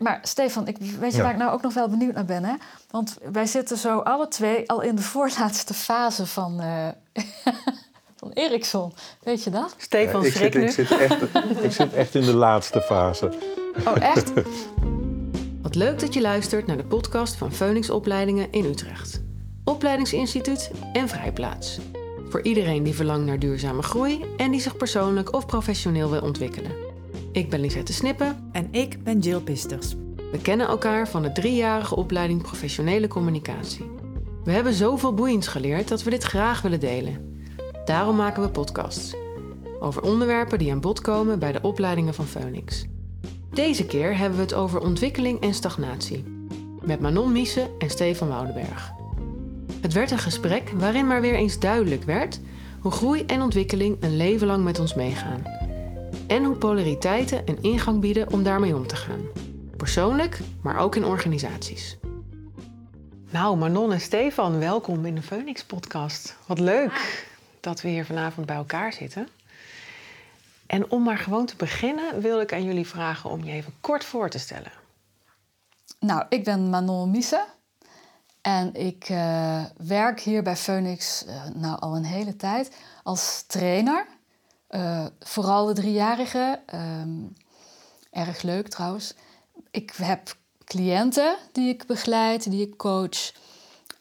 Maar Stefan, ik, weet je Ja. waar ik nou ook nog wel benieuwd naar ben? Hè? Want wij zitten zo alle twee al in de voorlaatste fase van, eh van Ericsson. Weet je dat? Stefan ik, schrik zit, nu. ik, zit echt, ik zit echt in de laatste fase. Oh, echt? Wat leuk dat je luistert naar de podcast van Phoenix Opleidingen in Utrecht. Opleidingsinstituut en Vrijplaats. Voor iedereen die verlangt naar duurzame groei en die zich persoonlijk of professioneel wil ontwikkelen. Ik ben Lisette Snippen. En ik ben Jill Pisters. We kennen elkaar van de driejarige opleiding Professionele Communicatie. We hebben zoveel boeiends geleerd dat we dit graag willen delen. Daarom maken we podcasts. Over onderwerpen die aan bod komen bij de opleidingen van Phoenix. Deze keer hebben we het over ontwikkeling en stagnatie. Met Manon Miese en Stefan Woudenberg. Het werd een gesprek waarin maar weer eens duidelijk werd hoe groei en ontwikkeling een leven lang met ons meegaan. En hoe polariteiten een ingang bieden om daarmee om te gaan. Persoonlijk, maar ook in organisaties. Nou, Manon en Stefan, welkom in de Phoenix podcast. Wat leuk dat we hier vanavond bij elkaar zitten. En om maar gewoon te beginnen, wil ik aan jullie vragen om je even kort voor te stellen. Nou, ik ben Manon Miese. En ik eh, werk hier bij Phoenix eh, nou, al een hele tijd als trainer. Eh, vooral de driejarigen. Ehm, erg leuk trouwens. Ik heb cliënten die ik begeleid, die ik coach.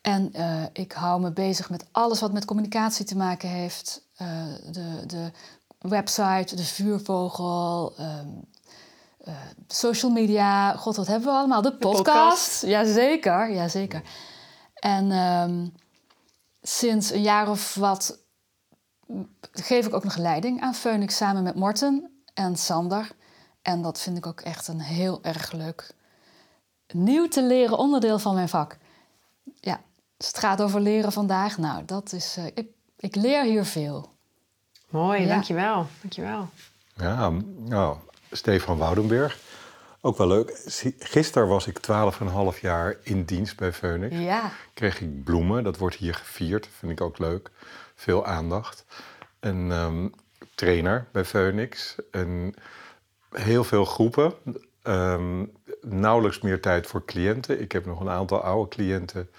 En eh, ik hou me bezig met alles wat met communicatie te maken heeft. Eh, de, de website, de vuurvogel, ehm, eh, social media. God, wat hebben we allemaal? De podcast. podcast. Jazeker, jazeker. En ehm, sinds een jaar of wat geef ik ook nog leiding aan Phoenix samen met Morten en Sander. En dat vind ik ook echt een heel erg leuk, nieuw te leren onderdeel van mijn vak. Ja, dus het gaat over leren vandaag. Nou, dat is, eh, ik, ik leer hier veel. Mooi, Ja. dankjewel. dankjewel. Ja, nou, Stefan Woudenberg. Ook wel leuk. Gisteren was ik 12,5 jaar in dienst bij Phoenix. Ja, Kreeg ik bloemen, dat wordt hier gevierd. Vind ik ook leuk. Veel aandacht. En ehm, trainer bij Phoenix. En heel veel groepen. Ehm, nauwelijks meer tijd voor cliënten. Ik heb nog een aantal oude cliënten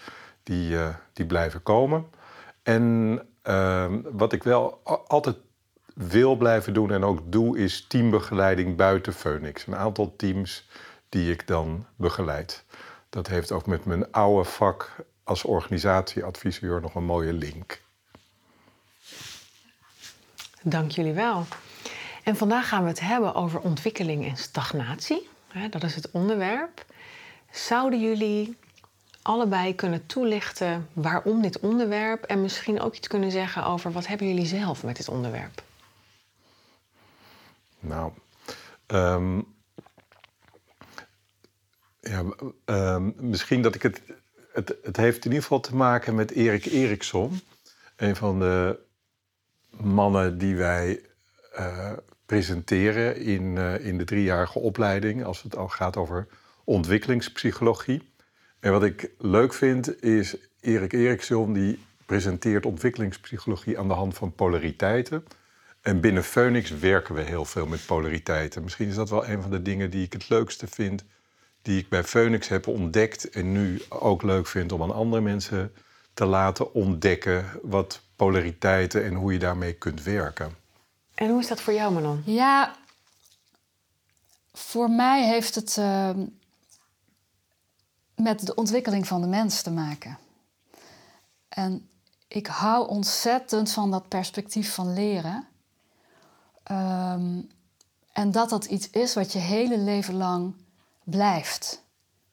die, eh, die blijven komen. En ehm, wat ik wel altijd wil blijven doen en ook doe, is teambegeleiding buiten Phoenix. Een aantal teams die ik dan begeleid. Dat heeft ook met mijn oude vak als organisatieadviseur nog een mooie link. Dank jullie wel. En vandaag gaan we het hebben over ontwikkeling en stagnatie. Dat is het onderwerp. Zouden jullie allebei kunnen toelichten waarom dit onderwerp en misschien ook iets kunnen zeggen over wat hebben jullie zelf met dit onderwerp? Nou, ehm, ja, ehm, misschien dat ik het, het... Het heeft in ieder geval te maken met Erik Eriksson. Een van de mannen die wij eh, presenteren in, eh, in de driejarige opleiding... als het al gaat over ontwikkelingspsychologie. En wat ik leuk vind is Erik Eriksson... die presenteert ontwikkelingspsychologie aan de hand van polariteiten... En binnen Phoenix werken we heel veel met polariteiten. Misschien is dat wel een van de dingen die ik het leukste vind, die ik bij Phoenix heb ontdekt en nu ook leuk vind om aan andere mensen te laten ontdekken wat polariteiten en hoe je daarmee kunt werken. En hoe is dat voor jou, Manon? Ja, voor mij heeft het ehm, met de ontwikkeling van de mens te maken. En ik hou ontzettend van dat perspectief van leren. Ehm, en dat dat iets is wat je hele leven lang blijft.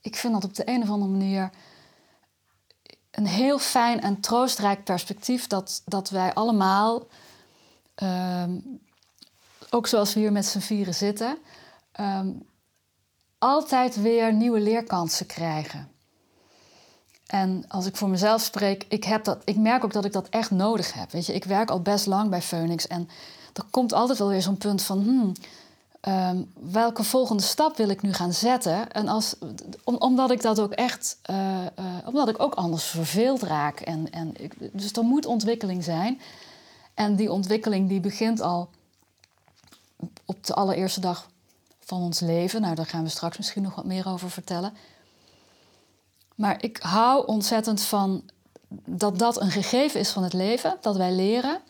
Ik vind dat op de een of andere manier een heel fijn en troostrijk perspectief dat, dat wij allemaal ehm, ook zoals we hier met z'n vieren zitten, ehm, altijd weer nieuwe leerkansen krijgen. En als ik voor mezelf spreek, ik, heb dat, ik merk ook dat ik dat echt nodig heb. Weet je, ik werk al best lang bij Phoenix en er komt altijd wel weer zo'n punt van, hmm, ehm, welke volgende stap wil ik nu gaan zetten? En als, om, omdat ik dat ook echt, eh, eh, omdat ik ook anders verveeld raak. En, en dus er moet ontwikkeling zijn. En die ontwikkeling die begint al op de allereerste dag van ons leven. Nou, daar gaan we straks misschien nog wat meer over vertellen. Maar ik hou ontzettend van dat dat een gegeven is van het leven, dat wij leren.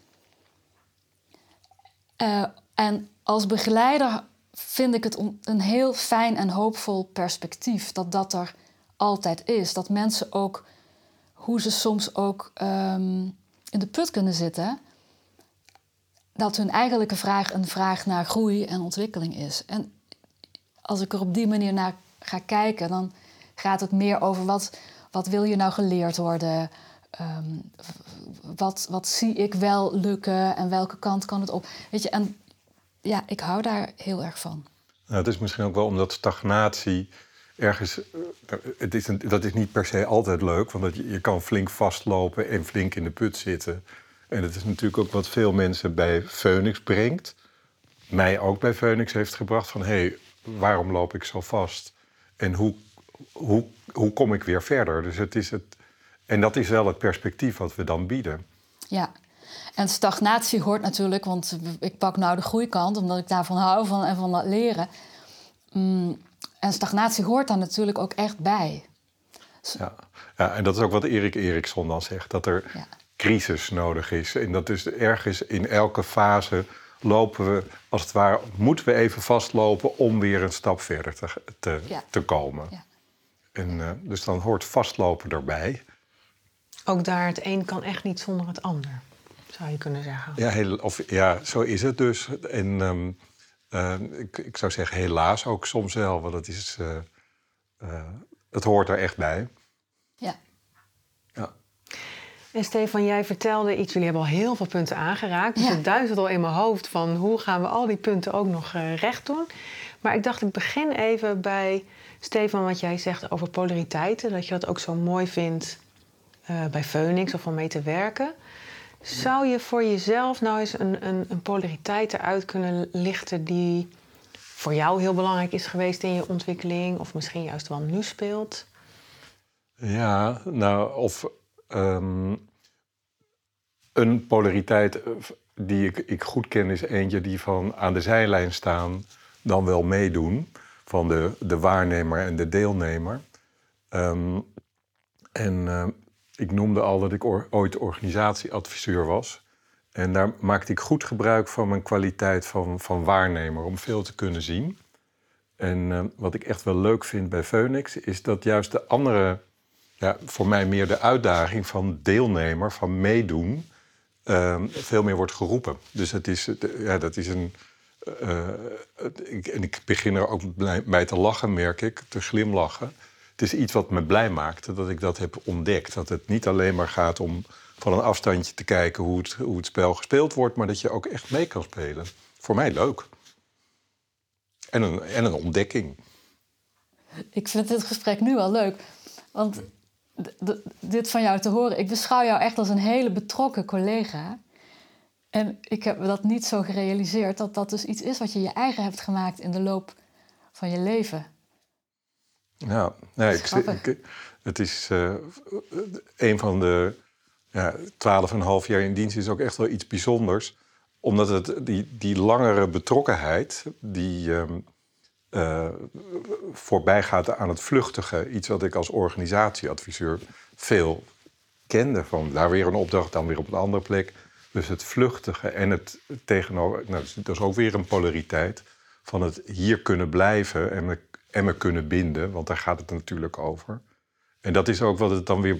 Uh, en als begeleider vind ik het een heel fijn en hoopvol perspectief dat dat er altijd is. Dat mensen ook, hoe ze soms ook um, in de put kunnen zitten, dat hun eigenlijke vraag een vraag naar groei en ontwikkeling is. En als ik er op die manier naar ga kijken, dan gaat het meer over wat, wat wil je nou geleerd worden? Um, wat, wat zie ik wel lukken en welke kant kan het op? Weet je, en ja, ik hou daar heel erg van. Nou, het is misschien ook wel omdat stagnatie ergens. Eh, het is een, dat is niet per se altijd leuk, want je, je kan flink vastlopen en flink in de put zitten. En het is natuurlijk ook wat veel mensen bij Phoenix brengt. Mij ook bij Phoenix heeft gebracht van hé, hey, waarom loop ik zo vast? En hoe, hoe, hoe kom ik weer verder? Dus het is het, en dat is wel het perspectief wat we dan bieden. Ja, en stagnatie hoort natuurlijk, want ik pak nou de groeikant, omdat ik daarvan hou van, en van dat leren. Mm, en stagnatie hoort daar natuurlijk ook echt bij. Ja. ja, en dat is ook wat Erik Eriksson dan zegt, dat er crisis nodig is. En dat is ergens in elke fase lopen we, als het ware, moeten we even vastlopen om weer een stap verder te, te, te komen. Ja. En, uh, dus dan hoort vastlopen erbij. Ook daar, het een kan echt niet zonder het ander zou je kunnen zeggen. Ja, heel, of, ja zo is het dus. En ehm, eh, ik, ik, zou zeggen helaas ook soms wel, want het, is, uh, het hoort er echt bij. Ja. ja. En Stefan, jij vertelde iets, jullie hebben al heel veel punten aangeraakt. Dus ja. het duizelt al in mijn hoofd van hoe gaan we al die punten ook nog recht doen. Maar ik dacht, ik begin even bij Stefan, wat jij zegt over polariteiten. Dat je dat ook zo mooi vindt bij Phoenix of om mee te werken. Zou je voor jezelf nou eens een, een, een polariteit eruit kunnen lichten die voor jou heel belangrijk is geweest in je ontwikkeling, of misschien juist wel nu speelt? Ja, nou, of ehm, een polariteit eh, die ik, ik goed ken, is eentje die van aan de zijlijn staan, dan wel meedoen, van de, de waarnemer en de deelnemer. Um, en uh, ik noemde al dat ik ooit organisatieadviseur was. En daar maakte ik goed gebruik van mijn kwaliteit van, van waarnemer om veel te kunnen zien. En uh, wat ik echt wel leuk vind bij Phoenix is dat juist de andere, ja, voor mij meer de uitdaging van deelnemer, van meedoen, uh, veel meer wordt geroepen. Dus het is, ja, dat is een. Uh, ik, en ik begin er ook bij te lachen, merk ik, te glimlachen het is iets wat me blij maakte dat ik dat heb ontdekt. Dat het niet alleen maar gaat om van een afstandje te kijken hoe het, hoe het spel gespeeld wordt, maar dat je ook echt mee kan spelen. Voor mij leuk. En een, en een ontdekking. Ik vind dit gesprek nu al leuk. Want dit van jou te horen, ik beschouw jou echt als een hele betrokken collega. En ik heb dat niet zo gerealiseerd dat dat dus iets is wat je je eigen hebt gemaakt in de loop van je leven. Ja, nee, ik, ik, het is uh, een van de ja, twaalf en een half jaar in dienst is ook echt wel iets bijzonders. Omdat het die, die langere betrokkenheid, die um, uh, voorbij gaat aan het vluchtige, iets wat ik als organisatieadviseur veel kende. Van daar weer een opdracht, dan weer op een andere plek. Dus het vluchtige en het tegenover, nou, dat is ook weer een polariteit van het hier kunnen blijven en en me kunnen binden, want daar gaat het natuurlijk over. En dat is ook wat het dan weer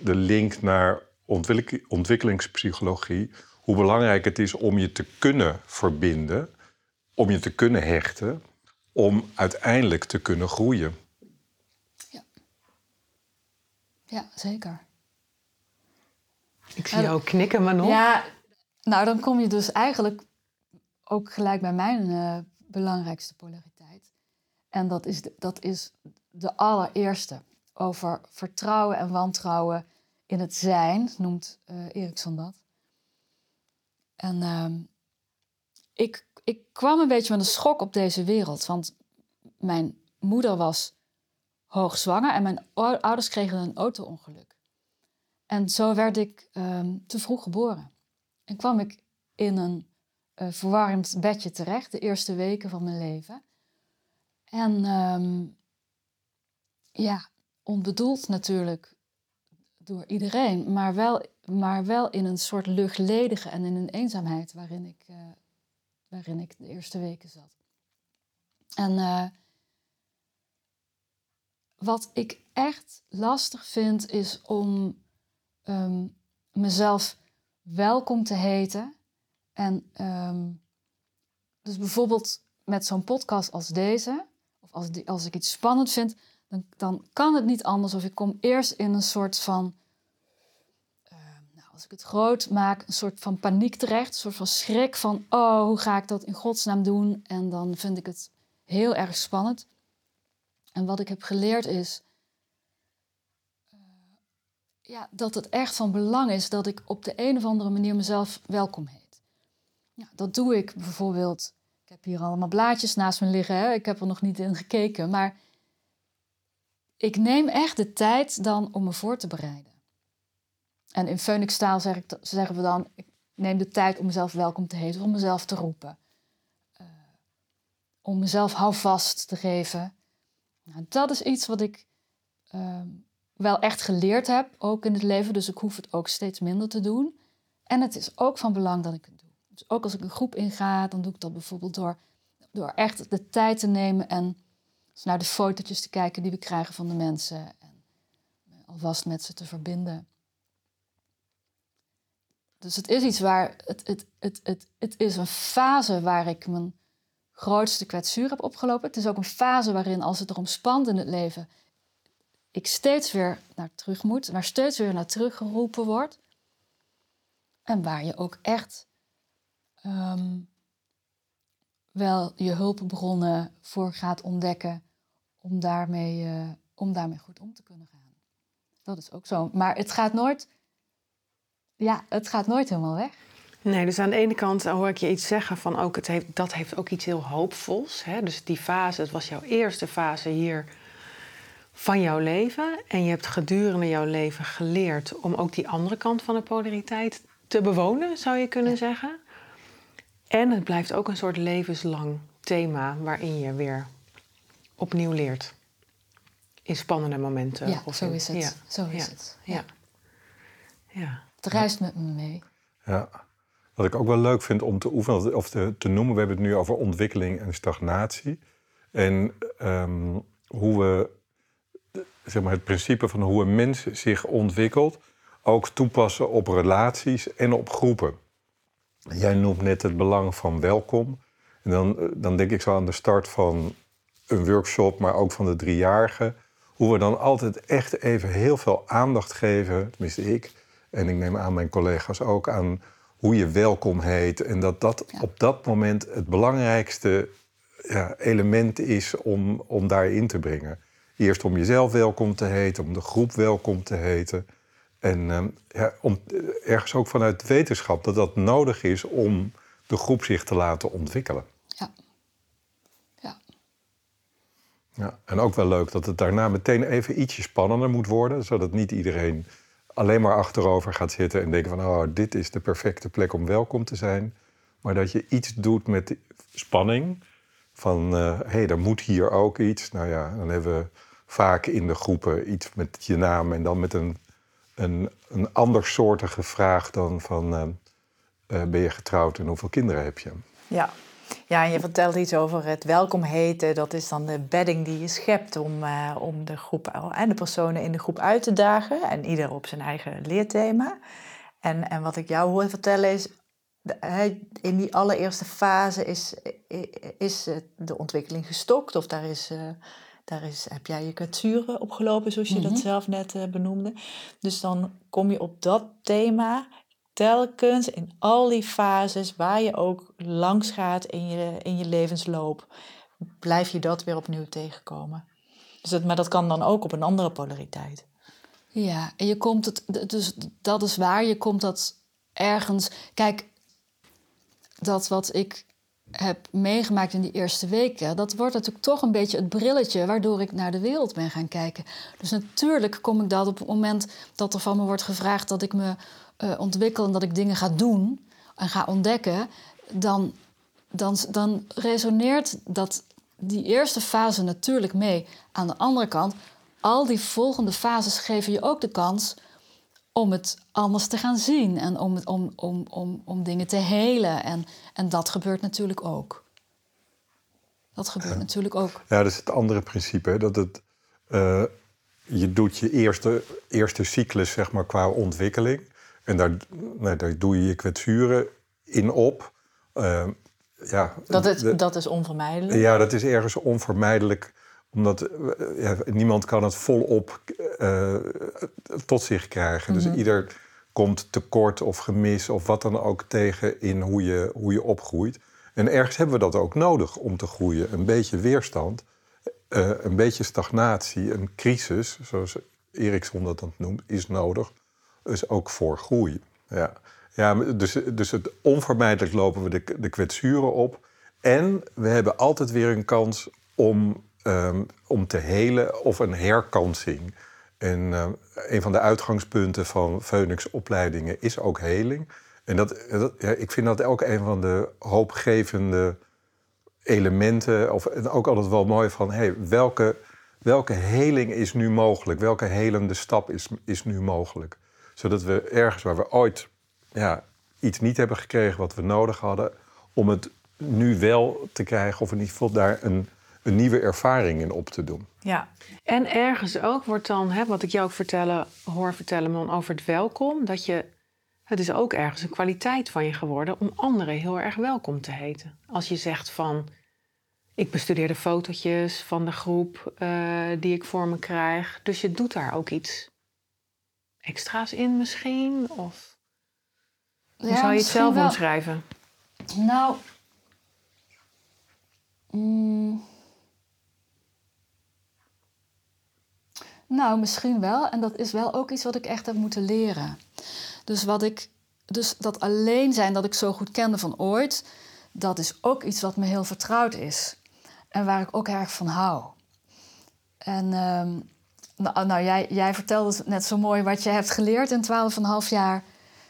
de link naar ontwikkelingspsychologie, hoe belangrijk het is om je te kunnen verbinden, om je te kunnen hechten, om uiteindelijk te kunnen groeien. Ja, ja zeker. Ik zie jou knikken, maar nog. Ja, nou dan kom je dus eigenlijk ook gelijk bij mijn uh, belangrijkste polariteit. En dat is de, dat is de allereerste. Over vertrouwen en wantrouwen in het zijn, noemt uh, Erikson dat. En uh, ik, ik kwam een beetje met een schok op deze wereld. Want mijn moeder was hoogzwanger en mijn ouders kregen een auto-ongeluk. En zo werd ik um, te vroeg geboren. En kwam ik in een uh, verwarmd bedje terecht, de eerste weken van mijn leven. En ehm, ja, onbedoeld natuurlijk door iedereen, maar wel, maar wel in een soort luchtledige en in een eenzaamheid waarin ik, uh, waarin ik de eerste weken zat. En uh, wat ik echt lastig vind, is om um, mezelf welkom te heten. En um, dus bijvoorbeeld met zo'n podcast als deze, als, als ik iets spannend vind, dan, dan kan het niet anders of ik kom eerst in een soort van, uh, nou, als ik het groot maak, een soort van paniek terecht, een soort van schrik van, oh, hoe ga ik dat in godsnaam doen? En dan vind ik het heel erg spannend. En wat ik heb geleerd is uh, ja, dat het echt van belang is dat ik op de een of andere manier mezelf welkom heet. Ja, dat doe ik bijvoorbeeld. Ik heb hier allemaal blaadjes naast me liggen. Hè? Ik heb er nog niet in gekeken. Maar ik neem echt de tijd dan om me voor te bereiden. En in Phoenix-taal zeg zeggen we dan: ik neem de tijd om mezelf welkom te heten, om mezelf te roepen. Uh, om mezelf houvast te geven. Nou, dat is iets wat ik uh, wel echt geleerd heb, ook in het leven. Dus ik hoef het ook steeds minder te doen. En het is ook van belang dat ik. Dus ook als ik een groep inga, dan doe ik dat bijvoorbeeld door, door echt de tijd te nemen en dus naar de fotootjes te kijken die we krijgen van de mensen. En alvast met ze te verbinden. Dus het is iets waar. Het, het, het, het, het is een fase waar ik mijn grootste kwetsuur heb opgelopen. Het is ook een fase waarin, als het erom spant in het leven, ik steeds weer naar terug moet, waar steeds weer naar terug geroepen wordt. En waar je ook echt um, wel je hulpbronnen voor gaat ontdekken om daarmee, uh, om daarmee goed om te kunnen gaan. Dat is ook zo. Maar het gaat nooit, ja, het gaat nooit helemaal weg. Nee, dus aan de ene kant hoor ik je iets zeggen van ook, het heeft, dat heeft ook iets heel hoopvols. Hè? Dus die fase, het was jouw eerste fase hier van jouw leven. En je hebt gedurende jouw leven geleerd om ook die andere kant van de polariteit te bewonen, zou je kunnen zeggen. En het blijft ook een soort levenslang thema waarin je weer opnieuw leert. In spannende momenten. Ja, zo is het. Ja. Zo is ja. het. Ja. ja. Het reist met me mee. Ja. Wat ik ook wel leuk vind om te oefenen of te, te noemen, we hebben het nu over ontwikkeling en stagnatie. En um, hoe we, zeg maar, het principe van hoe een mens zich ontwikkelt, ook toepassen op relaties en op groepen. Jij noemt net het belang van welkom. En dan, dan denk ik zo aan de start van een workshop, maar ook van de driejarigen. Hoe we dan altijd echt even heel veel aandacht geven, tenminste ik, en ik neem aan mijn collega's ook, aan hoe je welkom heet. En dat dat op dat moment het belangrijkste ja, element is om, om daarin te brengen. Eerst om jezelf welkom te heten, om de groep welkom te heten. En uh, ja, om, ergens ook vanuit wetenschap dat dat nodig is om de groep zich te laten ontwikkelen. Ja. ja. Ja, en ook wel leuk dat het daarna meteen even ietsje spannender moet worden, zodat niet iedereen alleen maar achterover gaat zitten en denken van, oh, dit is de perfecte plek om welkom te zijn. Maar dat je iets doet met spanning. Van, hé, uh, hey, er moet hier ook iets. Nou ja, dan hebben we vaak in de groepen iets met je naam en dan met een, een, een andersoortige vraag dan van, uh, uh, ben je getrouwd en hoeveel kinderen heb je? Ja, ja, en je vertelt iets over het welkom heten. Dat is dan de bedding die je schept om, uh, om de groep en de personen in de groep uit te dagen. En ieder op zijn eigen leerthema. En, en wat ik jou hoor vertellen is, in die allereerste fase is, is de ontwikkeling gestokt. Of daar, is, daar is, heb jij je kwetsuren opgelopen, zoals je dat Mhm. zelf net benoemde. Dus dan kom je op dat thema telkens in al die fases waar je ook langs gaat in je, in je levensloop, blijf je dat weer opnieuw tegenkomen. Dus dat, maar dat kan dan ook op een andere polariteit. Ja, en je komt het, dus dat is waar, je komt dat ergens. Kijk, dat wat ik heb meegemaakt in die eerste weken, dat wordt natuurlijk toch een beetje het brilletje waardoor ik naar de wereld ben gaan kijken. Dus natuurlijk kom ik dat op het moment dat er van me wordt gevraagd dat ik me uh, ontwikkel en dat ik dingen ga doen en ga ontdekken, dan, dan, dan resoneert dat, die eerste fase natuurlijk mee. Aan de andere kant, al die volgende fases geven je ook de kans om het anders te gaan zien en om, het, om, om, om, om dingen te helen. En, en dat gebeurt natuurlijk ook. Dat gebeurt natuurlijk ook. Ja, dat is het andere principe. Dat het, uh, je doet je eerste, eerste cyclus zeg maar, qua ontwikkeling. En daar, nou, daar doe je je kwetsuren in op. Uh, ja, dat, is, dat is onvermijdelijk? Ja, dat is ergens onvermijdelijk. Omdat eh, ja, niemand kan het volop uh, tot zich krijgen. Dus mhm. ieder komt tekort of gemis of wat dan ook tegen in hoe je, hoe je opgroeit. En ergens hebben we dat ook nodig om te groeien. Een beetje weerstand, uh, een beetje stagnatie, een crisis, zoals Erikson dat dan noemt, is nodig. Dus ook voor groei. Ja. Ja, dus, dus het onvermijdelijk lopen we de, de kwetsuren op. En we hebben altijd weer een kans om, um, om te helen of een herkansing. En uh, een van de uitgangspunten van Phoenix opleidingen is ook heling. En dat, dat ja, ik vind dat ook een van de hoopgevende elementen. Of ook altijd wel mooi van hey, welke, welke heling is nu mogelijk? Welke helende stap is, is nu mogelijk? Zodat we ergens waar we ooit ja, iets niet hebben gekregen wat we nodig hadden, om het nu wel te krijgen, of in ieder geval daar een, een nieuwe ervaring in op te doen. Ja, en ergens ook wordt dan, hè, wat ik jou ook vertellen, hoor vertellen, man, over het welkom, dat je, het is ook ergens een kwaliteit van je geworden om anderen heel erg welkom te heten. Als je zegt van, ik bestudeer de fotootjes van de groep uh, die ik voor me krijg, dus je doet daar ook iets extra's in misschien, of... Hoe zou je het zelf wel... omschrijven? Nou. Mm, nou, misschien wel. En dat is wel ook iets wat ik echt heb moeten leren. Dus wat ik. Dus dat alleen zijn dat ik zo goed kende van ooit, dat is ook iets wat me heel vertrouwd is. En waar ik ook erg van hou. En ehm, nou, nou, jij, jij vertelde net zo mooi wat je hebt geleerd in 12,5 jaar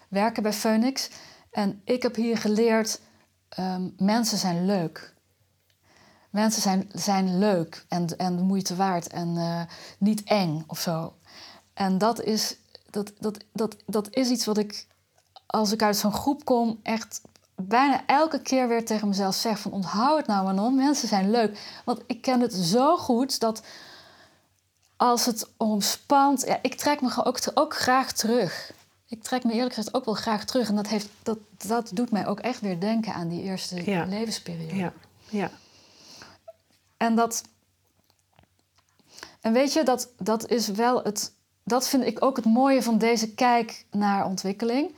werken bij Phoenix. En ik heb hier geleerd, um, mensen zijn leuk. Mensen zijn, zijn leuk en, en de moeite waard en uh, niet eng of zo. En dat is, dat, dat, dat, dat is iets wat ik, als ik uit zo'n groep kom, echt bijna elke keer weer tegen mezelf zeg: van onthoud het nou, Manon, mensen zijn leuk. Want ik ken het zo goed dat als het omspant, ja, ik trek me ook, ook graag terug ik trek me eerlijk gezegd ook wel graag terug. En dat, heeft, dat, dat doet mij ook echt weer denken aan die eerste levensperiode. Ja. ja. En dat. En weet je, dat, dat is wel het. Dat vind ik ook het mooie van deze kijk naar ontwikkeling.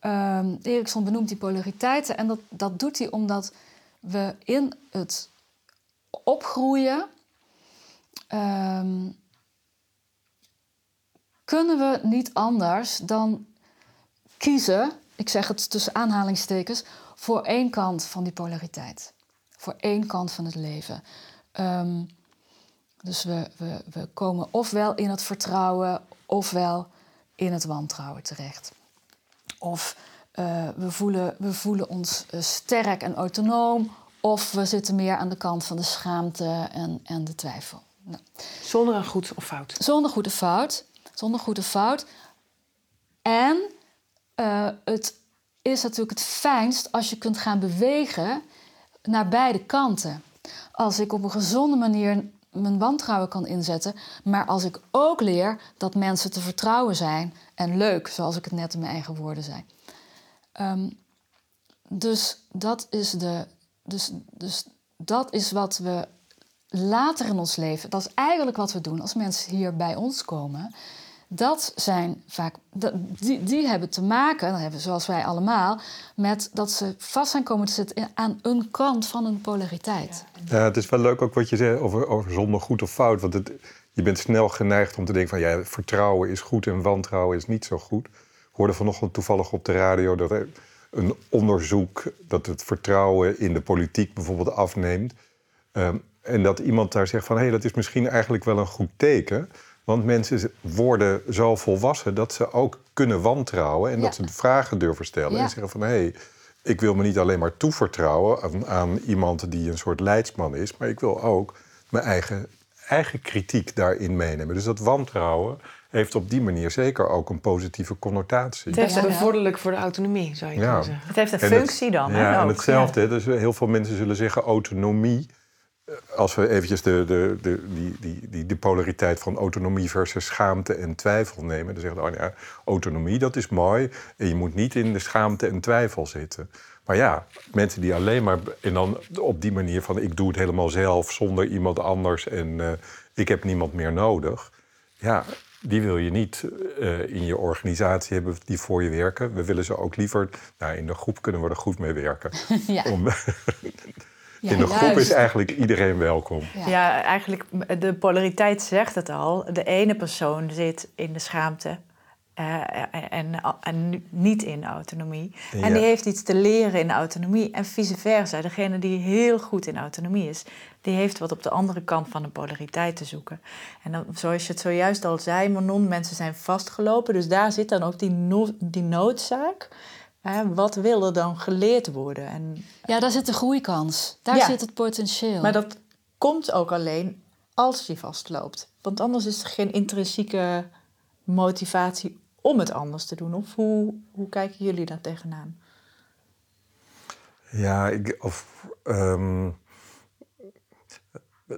Um, Erikson benoemt die polariteiten. En dat, dat doet hij omdat we in het opgroeien. Um, kunnen we niet anders dan kiezen, ik zeg het tussen aanhalingstekens, voor één kant van die polariteit. Voor één kant van het leven. Um, dus we, we, we komen ofwel in het vertrouwen, ofwel in het wantrouwen terecht. Of uh, we, voelen, we voelen ons uh, sterk en autonoom, of we zitten meer aan de kant van de schaamte en, en de twijfel. Nou. Zonder een goed of fout. Zonder goed of fout. Zonder goed of fout. En uh, het is natuurlijk het fijnst als je kunt gaan bewegen naar beide kanten. Als ik op een gezonde manier mijn wantrouwen kan inzetten, maar als ik ook leer dat mensen te vertrouwen zijn en leuk, zoals ik het net in mijn eigen woorden zei. Um, dus dat is de. Dus, dus dat is wat we later in ons leven, dat is eigenlijk wat we doen als mensen hier bij ons komen dat zijn vaak, die, die hebben te maken, dan hebben, zoals wij allemaal, met dat ze vast zijn komen te zitten aan een kant van een polariteit. Ja, het is wel leuk ook wat je zegt over, over zonder goed of fout. Want het, je bent snel geneigd om te denken van ja, vertrouwen is goed en wantrouwen is niet zo goed. Ik hoorde vanochtend toevallig op de radio dat er een onderzoek dat het vertrouwen in de politiek bijvoorbeeld afneemt. Ehm, en dat iemand daar zegt van hé, hey, dat is misschien eigenlijk wel een goed teken. Want mensen worden zo volwassen dat ze ook kunnen wantrouwen en dat ze vragen durven stellen. En zeggen van hé, hey, ik wil me niet alleen maar toevertrouwen aan, aan iemand die een soort leidsman is, maar ik wil ook mijn eigen, eigen kritiek daarin meenemen. Dus dat wantrouwen heeft op die manier zeker ook een positieve connotatie. Het Ja, ja. Bevorderlijk voor de autonomie, zou je Ja. kunnen zeggen. Het heeft een En het- functie dan. Ja, en ook. hetzelfde. Dus heel veel mensen zullen zeggen autonomie. Als we eventjes de, de, de, die, die, die, de polariteit van autonomie versus schaamte en twijfel nemen. Dan zeggen we, oh ja, autonomie, dat is mooi. En je moet niet in de schaamte en twijfel zitten. Maar ja, mensen die alleen maar... En dan op die manier van, ik doe het helemaal zelf zonder iemand anders... en eh, ik heb niemand meer nodig. Ja, die wil je niet eh, in je organisatie hebben die voor je werken. We willen ze ook liever... Nou, in de groep kunnen we er goed mee werken. Ja. Om, Ja, in de groep juist. is eigenlijk iedereen welkom. Ja. Ja, eigenlijk de polariteit zegt het al. De ene persoon zit in de schaamte eh, en, en niet in autonomie. En die heeft iets te leren in autonomie en vice versa. Degene die heel goed in autonomie is, die heeft wat op de andere kant van de polariteit te zoeken. En dan, zoals je het zojuist al zei, Manon, mensen zijn vastgelopen. Dus daar zit dan ook die, no- die noodzaak. Hè, wat wil er dan geleerd worden? En Ja, daar zit de groeikans. Daar Ja. zit het potentieel. Maar dat komt ook alleen als je vastloopt. Want anders is er geen intrinsieke motivatie om het anders te doen. Of hoe, hoe kijken jullie daar tegenaan? Ja, ik, of, ehm,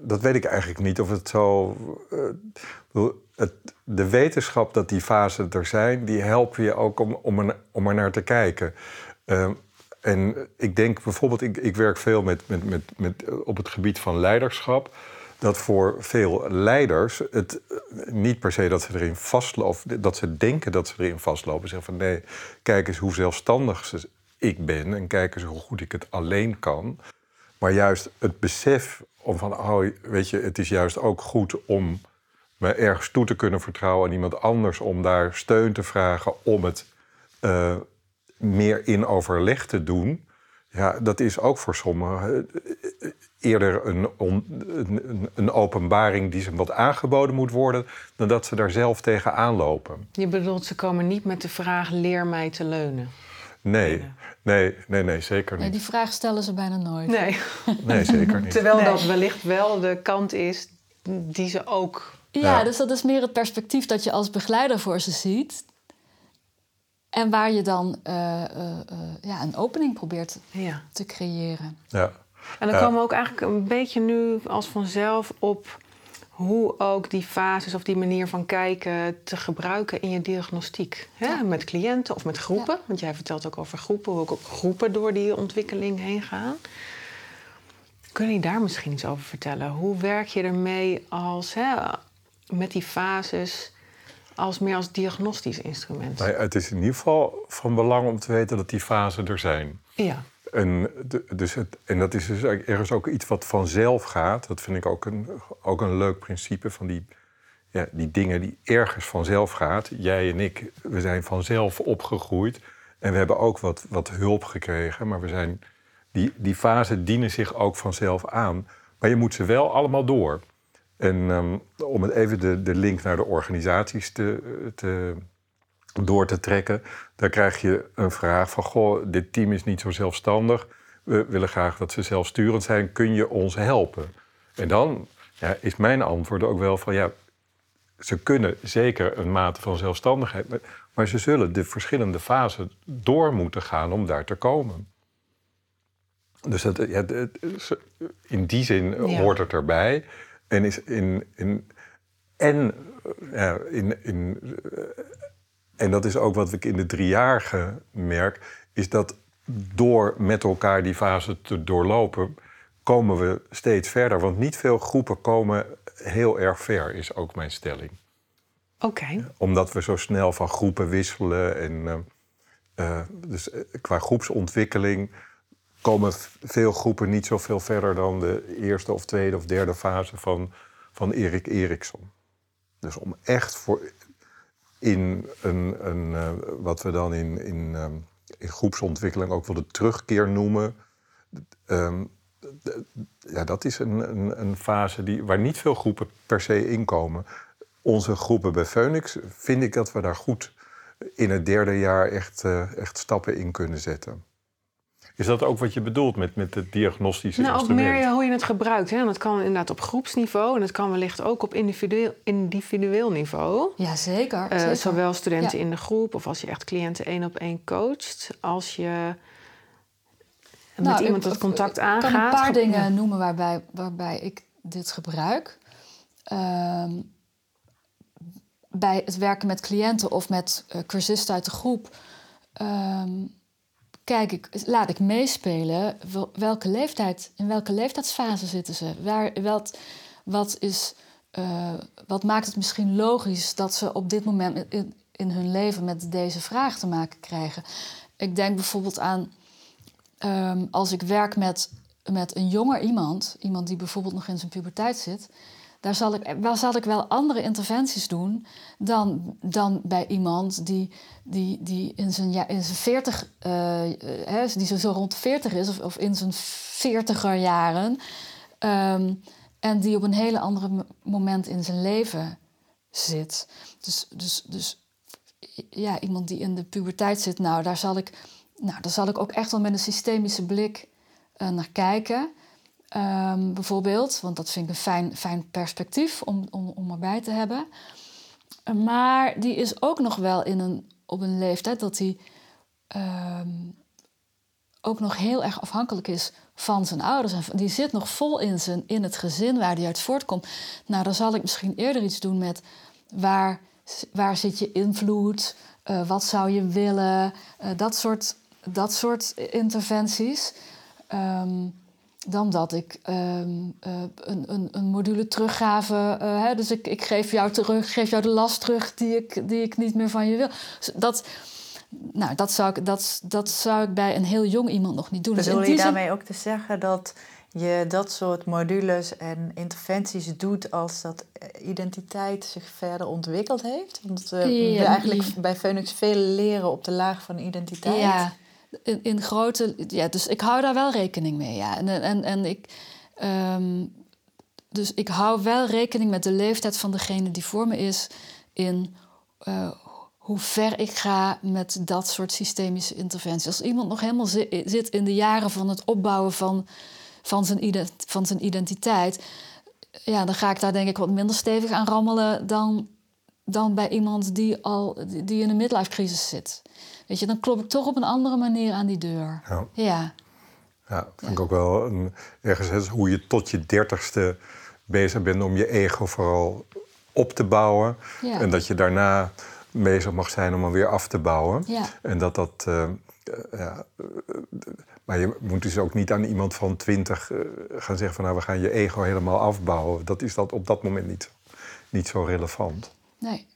dat weet ik eigenlijk niet. Of het zo. eh, de wetenschap dat die fasen er zijn, die helpen je ook om, om, er, om naar te kijken. Ehm, en ik denk bijvoorbeeld, ik, ik werk veel met, met, met, met, eh, op het gebied van leiderschap. Dat voor veel leiders het eh, niet per se dat ze erin vastlopen, dat ze denken dat ze erin vastlopen. Zeggen van nee, kijk eens hoe zelfstandig ze- ik ben en kijk eens hoe goed ik het alleen kan. Maar juist het besef om van, oh, weet je, het is juist ook goed om me ergens toe te kunnen vertrouwen aan iemand anders, om daar steun te vragen, om het eh, meer in overleg te doen. Ja, dat is ook voor sommigen eh, eerder een, on- een, een- een openbaring die ze wat aangeboden moet worden, dan dat ze daar zelf tegen aanlopen. Je bedoelt, ze komen niet met de vraag: leer mij te leunen. Nee, nee, nee, nee, zeker Nee, niet. die vraag stellen ze bijna nooit. Nee. Nee, zeker niet. Terwijl Nee. dat wellicht wel de kant is die ze ook. Ja, Ja. dus dat is meer het perspectief dat je als begeleider voor ze ziet. En waar je dan eh, eh, eh, ja, een opening probeert Ja. te creëren. Ja. En dan Ja. komen we ook eigenlijk een beetje nu als vanzelf op hoe ook die fases of die manier van kijken te gebruiken in je diagnostiek. Hè? Ja. Met cliënten of met groepen. Want jij vertelt ook over groepen, hoe ook groepen door die ontwikkeling heen gaan. Kun je daar misschien iets over vertellen? Hoe werk je ermee als, hè, met die fases als meer als diagnostisch instrument? Nou ja, het is in ieder geval van belang om te weten dat die fasen er zijn. Ja. En, dus het, en dat is dus ergens ook iets wat vanzelf gaat. Dat vind ik ook een, ook een leuk principe van die, ja, die dingen die ergens vanzelf gaat. Jij en ik, we zijn vanzelf opgegroeid. En we hebben ook wat, wat hulp gekregen. Maar we zijn, die, die fasen dienen zich ook vanzelf aan. Maar je moet ze wel allemaal door. En ehm, om het even de, de link naar de organisaties te, te, door te trekken, dan krijg je een vraag van: Goh, dit team is niet zo zelfstandig. We willen graag dat ze zelfsturend zijn. Kun je ons helpen? En dan ja, is mijn antwoord ook wel van ja, ze kunnen zeker een mate van zelfstandigheid, maar, maar ze zullen de verschillende fasen door moeten gaan om daar te komen. Dus dat, ja, in die zin Ja. hoort het erbij. En, is in, in, en ja, in, in, en dat is ook wat ik in de driejarige merk, is dat door met elkaar die fase te doorlopen, komen we steeds verder. Want niet veel groepen komen heel erg ver, is ook mijn stelling. Oké. Omdat we zo snel van groepen wisselen. En, eh, eh, dus eh, qua groepsontwikkeling komen veel groepen niet zoveel verder dan de eerste of tweede of derde fase van, van Erik Eriksson. Dus om echt voor in een, een eh, wat we dan in, in, ehm, in groepsontwikkeling ook wel de terugkeer noemen. ehm, ja, dat is een, een, een fase die, waar niet veel groepen per se inkomen. Onze groepen bij Phoenix vind ik dat we daar goed in het derde jaar echt, eh, echt stappen in kunnen zetten. Is dat ook wat je bedoelt met, met het diagnostische Nou, ook instrument? meer hoe je het gebruikt. Hè? En dat kan inderdaad op groepsniveau en dat kan wellicht ook op individueel, individueel niveau. Ja, zeker. Eh, zeker. zowel studenten Ja. in de groep of als je echt cliënten één op één coacht. Als je met Nou, iemand ik- het contact Ik aangaat. kan een paar Ge- dingen ja. noemen waarbij, waarbij ik dit gebruik. Ehm, bij het werken met cliënten of met eh, cursisten uit de groep... ehm, kijk ik, laat ik meespelen wel- welke leeftijd, in welke leeftijdsfase zitten ze. Waar, wat, wat, is, eh, wat maakt het misschien logisch dat ze op dit moment in, in hun leven met deze vraag te maken krijgen? Ik denk bijvoorbeeld aan Ehm, als ik werk met, met een jonger iemand, iemand die bijvoorbeeld nog in zijn puberteit zit, daar zal ik, wel, zal ik wel andere interventies doen dan, dan bij iemand die, die, die in zijn, ja, in zijn 40, eh, eh, hè, die zo, zo rond de 40 is, of, of in zijn 40er jaren, ehm, en die op een hele andere moment in zijn leven zit. Dus, dus, dus ja, iemand die in de puberteit zit, nou, daar zal ik, nou, daar zal ik ook echt wel met een systemische blik eh, naar kijken. Ehm, bijvoorbeeld, want dat vind ik een fijn, fijn perspectief om, om, om erbij te hebben. Maar die is ook nog wel in een, op een leeftijd dat hij ehm, ook nog heel erg afhankelijk is van zijn ouders. En die zit nog vol in, zijn, in het gezin waar hij uit voortkomt. Nou, dan zal ik misschien eerder iets doen met waar, waar zit je invloed? Eh, wat zou je willen? Eh, dat, soort, dat soort interventies. Ehm, dan dat ik ehm, eh, een, een, een module teruggave. eh, hè, dus ik, ik geef jou terug, geef jou de last terug die ik, die ik niet meer van je wil. Dus Dat, nou, dat, zou ik, dat, dat zou ik bij een heel jong iemand nog niet doen. Dus Bedoel die je zin- daarmee ook te zeggen dat je dat soort modules en interventies doet als dat eh, identiteit zich verder ontwikkeld heeft? Want we Ja, eigenlijk bij Phoenix veel leren op de laag van identiteit. Ja, in, grote. Ja, dus ik hou daar wel rekening mee. Ja. En, en, en ik. ehm, dus ik hou wel rekening met de leeftijd van degene die voor me is. In eh, hoe ver ik ga met dat soort systemische interventies. Als iemand nog helemaal zi- zit in de jaren van het opbouwen van, van, zijn, van zijn identiteit. Ja, dan ga ik daar denk ik wat minder stevig aan rammelen dan, dan bij iemand die al die in een midlife crisis zit. Weet je, dan klop ik toch op een andere manier aan die deur. Ja. Ja, Ja, vind ik ook wel een, ergens hoe je tot je dertigste bezig bent om je ego vooral op te bouwen. Ja. En dat je daarna bezig mag zijn om hem weer af te bouwen. Ja. En dat dat. eh, eh, ja, eh, maar je moet dus ook niet aan iemand van twintig gaan zeggen van nou we gaan je ego helemaal afbouwen. Dat is dat op dat moment niet, niet zo relevant. nee.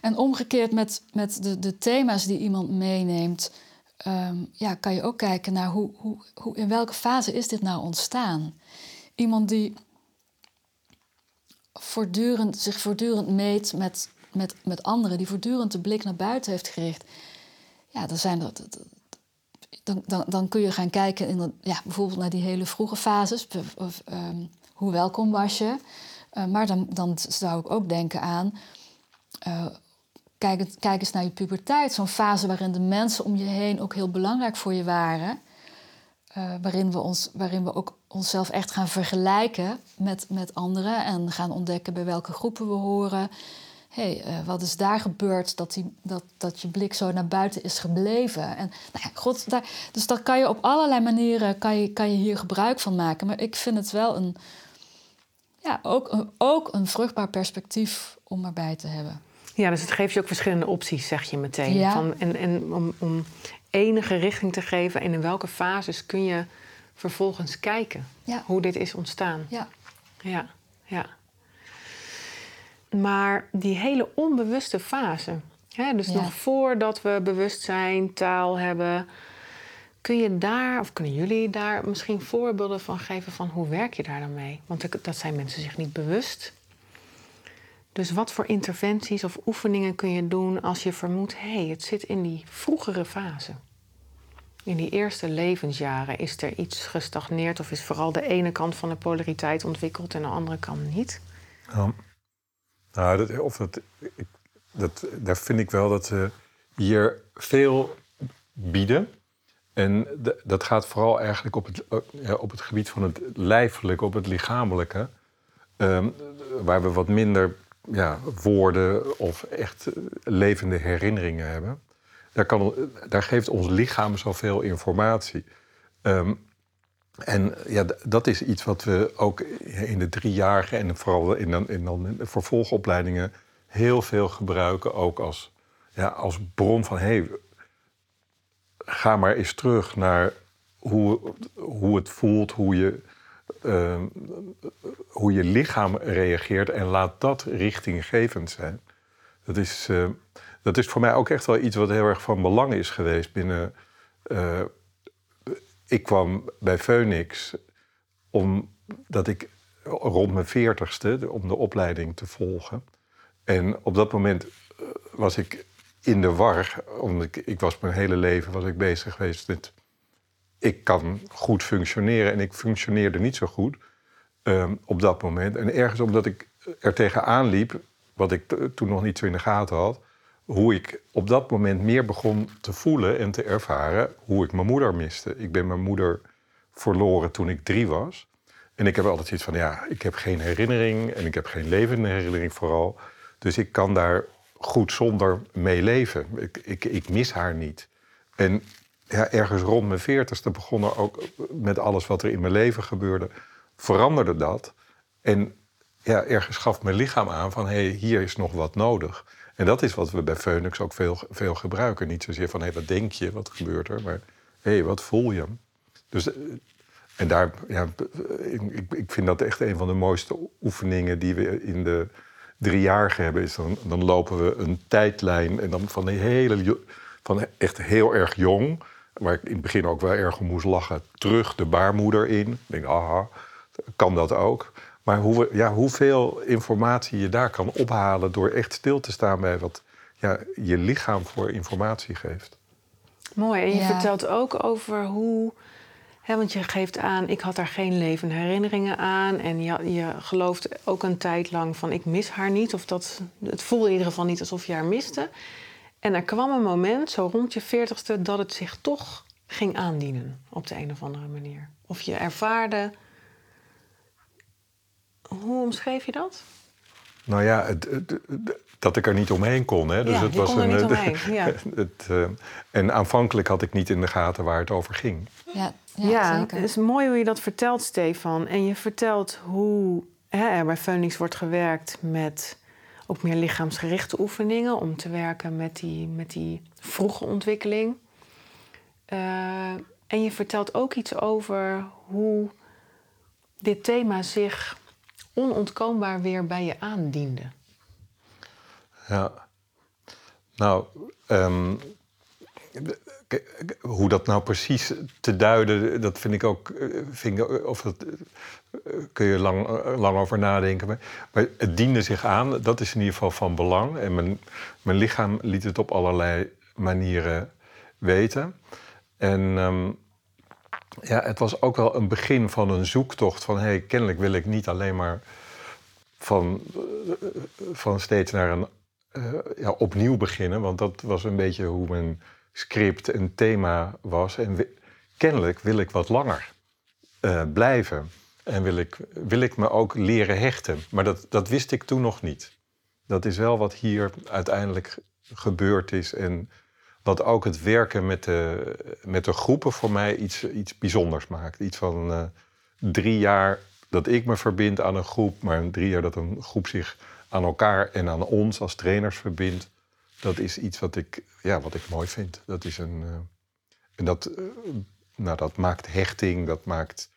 En omgekeerd met, met de, de thema's die iemand meeneemt, ehm, ja, kan je ook kijken naar hoe, hoe, hoe, in welke fase is dit nou ontstaan. Iemand die voortdurend, zich voortdurend meet met, met, met anderen, die voortdurend de blik naar buiten heeft gericht. Ja, dan zijn dat. Dan, dan, dan kun je gaan kijken in, ja, bijvoorbeeld naar die hele vroege fases. Of, ehm, hoe welkom was je? Eh, maar dan, dan zou ik ook denken aan. eh, kijk, kijk eens naar je puberteit. Zo'n fase waarin de mensen om je heen ook heel belangrijk voor je waren. Eh, waarin, we ons, waarin we ook onszelf echt gaan vergelijken met, met anderen. En gaan ontdekken bij welke groepen we horen. Hey, eh, wat is daar gebeurd dat, die, dat, dat je blik zo naar buiten is gebleven? En, nou ja, god, daar, dus daar kan je op allerlei manieren kan je, kan je hier gebruik van maken. Maar ik vind het wel een, ja, ook, ook een vruchtbaar perspectief om erbij te hebben. Ja, dus het geeft je ook verschillende opties, zeg je meteen. Ja. Van, en en om, om enige richting te geven en in welke fases kun je vervolgens kijken Ja. hoe dit is ontstaan. Ja. Ja, ja. Maar die hele onbewuste fase, hè, dus Ja. nog voordat we bewustzijn, taal hebben, kun je daar, of kunnen jullie daar misschien voorbeelden van geven van hoe werk je daar dan mee? Want dat zijn mensen zich niet bewust. Dus wat voor interventies of oefeningen kun je doen als je vermoedt, hé, hey, het zit in die vroegere fase? In die eerste levensjaren is er iets gestagneerd of is vooral de ene kant van de polariteit ontwikkeld en de andere kant niet? Ja. Nou, dat, of dat, ik, dat, daar vind ik wel dat ze hier veel bieden. En dat gaat vooral eigenlijk op het, op het gebied van het lijfelijke, op het lichamelijke. Ehm, waar we wat minder ja, woorden of echt levende herinneringen hebben. Daar, kan, daar geeft ons lichaam zoveel informatie. Ehm, en ja, dat is iets wat we ook in de driejarige en vooral in, dan, in dan vervolgopleidingen heel veel gebruiken. Ook als, ja, als bron van hey, ga maar eens terug naar hoe, hoe het voelt, hoe je, uh, hoe je lichaam reageert en laat dat richtinggevend zijn. Dat is, uh, dat is voor mij ook echt wel iets wat heel erg van belang is geweest binnen. Uh, ik kwam bij Phoenix omdat ik rond mijn veertigste om de opleiding te volgen. En op dat moment eh, was ik in de war, omdat ik, ik was mijn hele leven was ik bezig geweest met... Ik kan goed functioneren en ik functioneerde niet zo goed ehm, op dat moment. En ergens omdat ik er tegenaan liep, wat ik toen nog niet zo in de gaten had... hoe ik op dat moment meer begon te voelen en te ervaren hoe ik mijn moeder miste. Ik ben mijn moeder verloren toen ik drie was. En ik heb altijd zoiets van, ja, ik heb geen herinnering en ik heb geen levende herinnering vooral. Dus ik kan daar goed zonder mee leven. Ik, ik, ik mis haar niet. En ja, ergens rond mijn veertigste begon er ook met alles wat er in mijn leven gebeurde, veranderde dat. En ja, ergens gaf mijn lichaam aan van hé, hey, hier is nog wat nodig. En dat is wat we bij Phoenix ook veel, veel gebruiken. Niet zozeer van hé, hey, wat denk je, wat gebeurt er, maar hé, hey, wat voel je? Dus, eh, en daar, ja, ik, ik vind dat echt een van de mooiste oefeningen die we in de driejarige hebben, is dan, dan lopen we een tijdlijn en dan van die hele, van echt heel erg jong, waar ik in het begin ook wel erg om moest lachen, terug de baarmoeder in. Ik denk, aha, kan dat ook. Maar hoe, ja, hoeveel informatie je daar kan ophalen door echt stil te staan bij wat ja, je lichaam voor informatie geeft. Mooi. En je vertelt ook over hoe want je geeft aan, ik had daar geen levende herinneringen aan. En je, je gelooft ook een tijd lang van, ik mis haar niet. Of dat, het voelde in ieder geval niet alsof je haar miste. En er kwam een moment, zo rond je veertigste, dat het zich toch ging aandienen. Op de een of andere manier. Of je ervaarde... Hoe omschreef je dat? Nou ja, het, dat ik er niet omheen kon. Hè. Dus ja, het was kon er niet omheen. Ja. het, uh, en aanvankelijk had ik niet in de gaten waar het over ging. Ja, ja, ja het is mooi hoe je dat vertelt, Stefan. En je vertelt hoe hè, er bij Phoenix wordt gewerkt met ook meer lichaamsgerichte oefeningen om te werken met die, met die vroege ontwikkeling. Uh, en je vertelt ook iets over hoe dit thema zich onontkoombaar weer bij je aandiende. Ja, nou, um, hoe dat nou precies te duiden, dat vind ik ook, eh, vind ik, of dat eh, kun je lang, eh, lang over nadenken. Maar het diende zich aan, dat is in ieder geval van belang. En mijn, mijn lichaam liet het op allerlei manieren weten. En um, ja, het was ook wel een begin van een zoektocht van hey, kennelijk wil ik niet alleen maar van, van steeds naar een ja, opnieuw beginnen. Want dat was een beetje hoe mijn script en thema was. En kennelijk wil ik wat langer blijven. En wil ik, wil ik me ook leren hechten. Maar dat, dat wist ik toen nog niet. Dat is wel wat hier uiteindelijk gebeurd is. En wat ook het werken met de, met de groepen voor mij iets, iets bijzonders maakt. Iets van uh, drie jaar dat ik me verbind aan een groep, maar drie jaar dat een groep zich aan elkaar en aan ons als trainers verbindt dat is iets wat ik, ja, wat ik mooi vind. Dat is een. Uh, en dat, uh, nou, dat maakt hechting, dat maakt,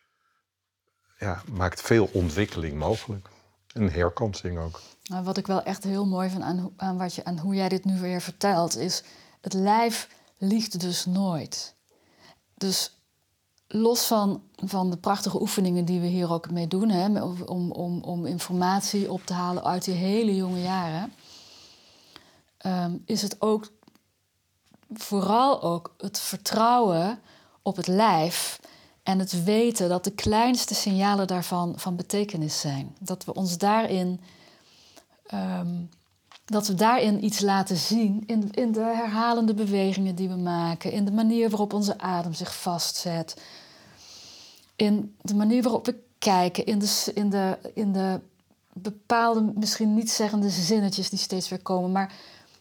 ja, maakt veel ontwikkeling mogelijk. En herkansing ook. Wat ik wel echt heel mooi vind aan, aan, wat je, aan hoe jij dit nu weer vertelt, is het lijf liegt dus nooit. Dus los van, van de prachtige oefeningen die we hier ook mee doen, hè, om, om, om informatie op te halen uit die hele jonge jaren, Ehm, is het ook vooral ook het vertrouwen op het lijf en het weten dat de kleinste signalen daarvan van betekenis zijn. Dat we ons daarin, ehm, dat we daarin iets laten zien in, in de herhalende bewegingen die we maken, in de manier waarop onze adem zich vastzet, in de manier waarop we kijken, in de, in de, in de bepaalde, misschien niet zeggende zinnetjes die steeds weer komen, maar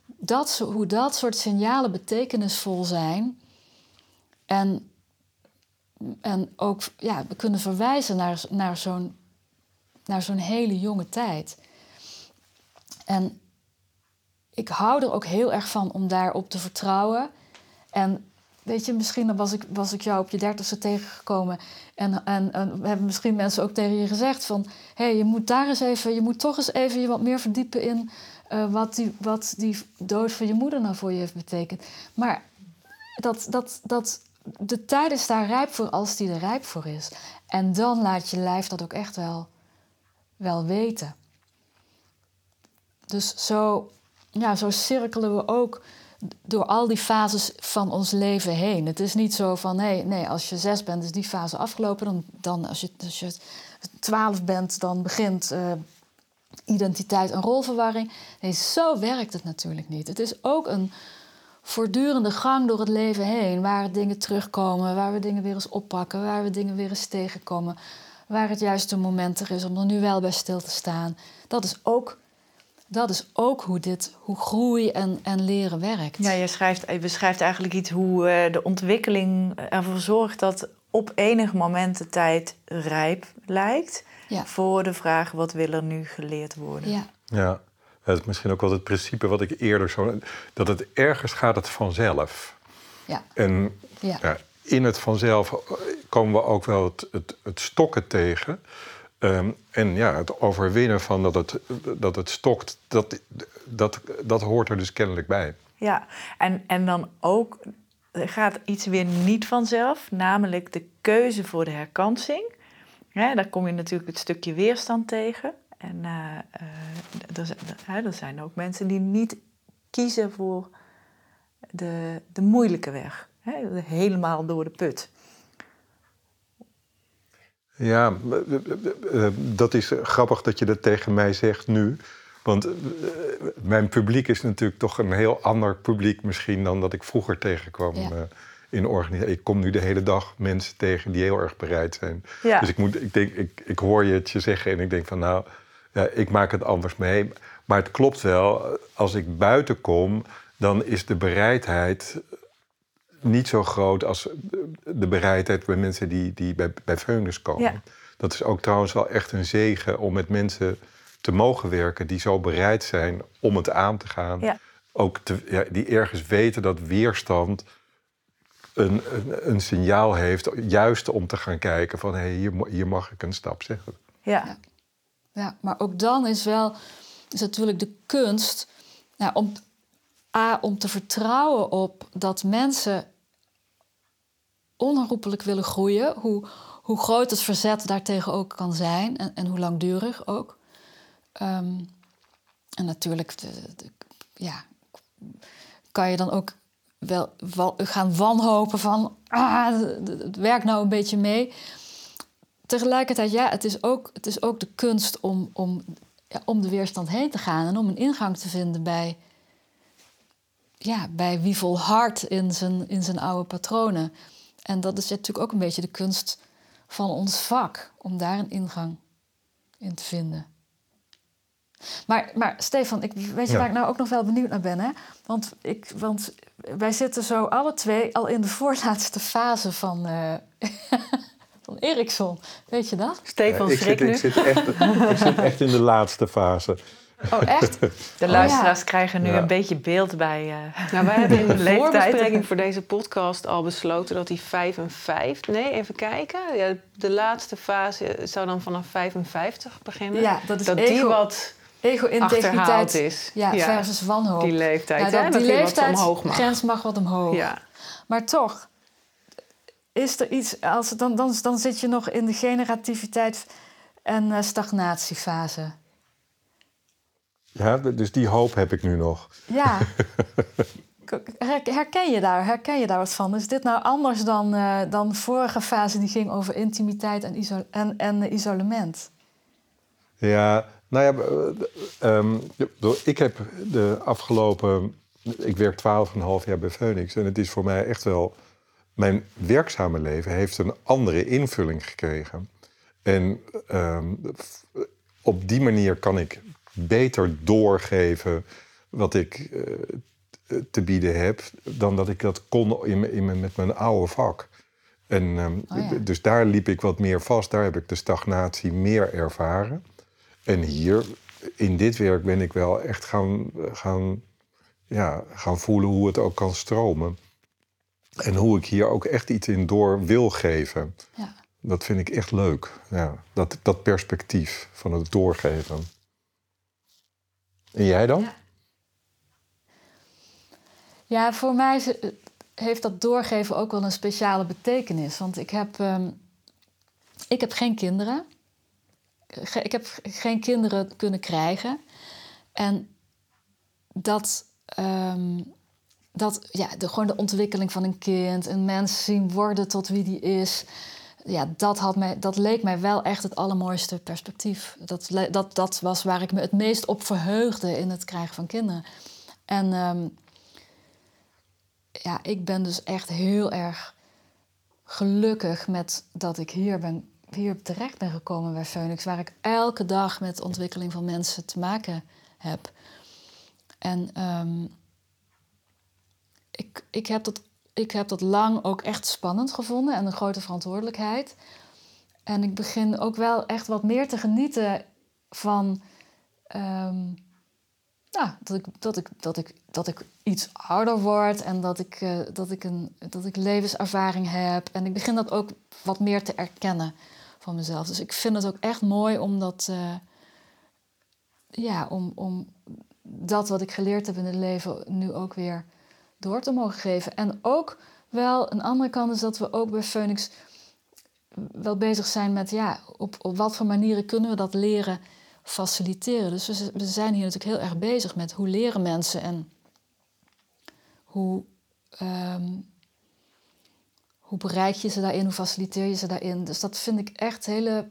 dat, hoe dat soort signalen betekenisvol zijn en, en ook ja, we kunnen verwijzen naar, naar zo'n naar zo'n hele jonge tijd. En ik hou er ook heel erg van om daarop te vertrouwen. En weet je, misschien was ik, was ik jou op je dertigste tegengekomen. En, en, en hebben misschien mensen ook tegen je gezegd van... hé, hey, je moet daar eens even, je moet toch eens even je wat meer verdiepen in... Uh, wat, die, wat die dood van je moeder nou voor je heeft betekend. Maar dat, dat, dat, de tijd is daar rijp voor als die er rijp voor is. En dan laat je lijf dat ook echt wel, wel weten. Dus zo ja, zo cirkelen we ook door al die fases van ons leven heen. Het is niet zo van, nee, nee als je zes bent, is die fase afgelopen. Dan, dan als, je, als je twaalf bent, dan begint uh, identiteit en rolverwarring. Nee, zo werkt het natuurlijk niet. Het is ook een voortdurende gang door het leven heen, waar dingen terugkomen, waar we dingen weer eens oppakken, waar we dingen weer eens tegenkomen, waar het juiste moment er is om er nu wel bij stil te staan. Dat is ook dat is ook hoe, dit, hoe groei en, en leren werkt. Ja, je, schrijft, je beschrijft eigenlijk iets hoe uh, de ontwikkeling ervoor zorgt dat op enig moment de tijd rijp lijkt voor de vraag wat wil er nu geleerd worden. Ja. ja, dat is misschien ook wel het principe wat ik eerder zo. dat het ergens gaat het vanzelf. Ja. En ja. in het vanzelf komen we ook wel het, het, het stokken tegen. Ehm, en ja, het overwinnen van dat het, dat het stokt, dat, dat, dat hoort er dus kennelijk bij. Ja, en, en dan ook gaat iets weer niet vanzelf, namelijk de keuze voor de herkansing. Ja, daar kom je natuurlijk het stukje weerstand tegen. En uh, er, zijn, er zijn ook mensen die niet kiezen voor de, de moeilijke weg. Hè, helemaal door de put. Ja, dat is grappig dat je dat tegen mij zegt nu. Want eh, mijn publiek is natuurlijk toch een heel ander publiek misschien dan dat ik vroeger tegenkwam ja. Eh, in organisatie. Ik kom nu de hele dag mensen tegen die heel erg bereid zijn. Ja. Dus ik, moet, ik, denk, ik, ik hoor je het je zeggen en ik denk van nou, ik maak het anders mee. Maar het klopt wel, als ik buiten kom, dan is de bereidheid niet zo groot als de bereidheid bij mensen die, die bij, bij komen. Dat is ook trouwens wel echt een zegen om met mensen te mogen werken die zo bereid zijn om het aan te gaan. Ja. Ook te, ja, die ergens weten dat weerstand een, een, een, signaal heeft, juist om te gaan kijken van hé, hey, hier, hier mag ik een stap zeggen. Ja. Ja, maar ook dan is wel is natuurlijk de kunst om A, om te vertrouwen op dat mensen onherroepelijk willen groeien, hoe, hoe groot het verzet daartegen ook kan zijn en, en hoe langdurig ook. Um, en natuurlijk, de, ja, kan je dan ook wel, gaan wanhopen van, ah, het werkt nou een beetje mee. Tegelijkertijd, ja, het is ook, het is ook de kunst om, om, ja, om de weerstand heen te gaan en om een ingang te vinden bij ja, bij wie volhardt in zijn, in zijn oude patronen. En dat is natuurlijk ook een beetje de kunst van ons vak, om daar een ingang in te vinden. Maar, maar Stefan, ik, weet je waar ik nou ook nog wel benieuwd naar ben? Hè? Want, ik, want wij zitten zo alle twee al in de voorlaatste fase van, uh, van Ericsson. Weet je dat? Stefan ja, ik, zit, ik, zit echt, ik zit echt in de laatste fase. Oh, echt? De luisteraars krijgen nu een beetje beeld bij uh, nou, wij hebben in de voorbespreking voor deze podcast al besloten dat die 55... Nee, even kijken. Ja, de laatste fase zou dan vanaf 55 beginnen. Ja, dat is dat ego, die wat ego-integriteit is. Ja, versus wanhoop. Die leeftijd, ja, dat, die leeftijd grens mag wat omhoog. Ja. Maar toch, is er iets... Als, dan, dan, dan zit je nog in de generativiteit en uh, stagnatiefase. Ja, dus die hoop heb ik nu nog. Ja. Herken je daar, herken je daar wat van? Is dit nou anders dan, uh, dan vorige fase die ging over intimiteit en, iso en, en isolement? Ja, nou ja, eh, ehm, ik heb de afgelopen... Ik werk 12,5 jaar bij Phoenix en het is voor mij echt wel... Mijn werkzame leven heeft een andere invulling gekregen. En ehm, op die manier kan ik beter doorgeven wat ik eh, te bieden heb, dan dat ik dat kon in, in, met mijn oude vak. En ehm, oh dus daar liep ik wat meer vast. Daar heb ik de stagnatie meer ervaren. En hier, in dit werk, ben ik wel echt gaan, gaan, ja, gaan voelen hoe het ook kan stromen. En hoe ik hier ook echt iets in door wil geven. Ja. Dat vind ik echt leuk. Ja, dat, dat perspectief van het doorgeven. En jij dan? Ja, ja voor mij heeft dat doorgeven ook wel een speciale betekenis. Want ik heb, ehm, ik heb geen kinderen. Ik heb geen kinderen kunnen krijgen. En dat, um, dat ja, de, gewoon de ontwikkeling van een kind, een mens zien worden tot wie die is. Ja, dat, had mij, dat leek mij wel echt het allermooiste perspectief. Dat, dat, dat was waar ik me het meest op verheugde in het krijgen van kinderen. En um, ja, ik ben dus echt heel erg gelukkig met dat ik hier, ben, hier terecht ben gekomen bij Phoenix, waar ik elke dag met ontwikkeling van mensen te maken heb. En ehm, ik, ik, heb dat, ik heb dat lang ook echt spannend gevonden en een grote verantwoordelijkheid. En ik begin ook wel echt wat meer te genieten van. Ehm, nou, dat, ik, dat, ik, dat, ik, dat ik iets ouder word en dat ik, uh, dat, ik een, dat ik levenservaring heb. En ik begin dat ook wat meer te erkennen van mezelf. Dus ik vind het ook echt mooi om dat, uh, ja, om, om dat wat ik geleerd heb in het leven nu ook weer door te mogen geven. En ook wel, een andere kant is dat we ook bij Phoenix wel bezig zijn met, ja, op, op wat voor manieren kunnen we dat leren faciliteren. Dus we, zijn hier natuurlijk heel erg bezig met hoe leren mensen en hoe, um, hoe bereik je ze daarin, hoe faciliteer je ze daarin. Dus dat vind ik echt hele,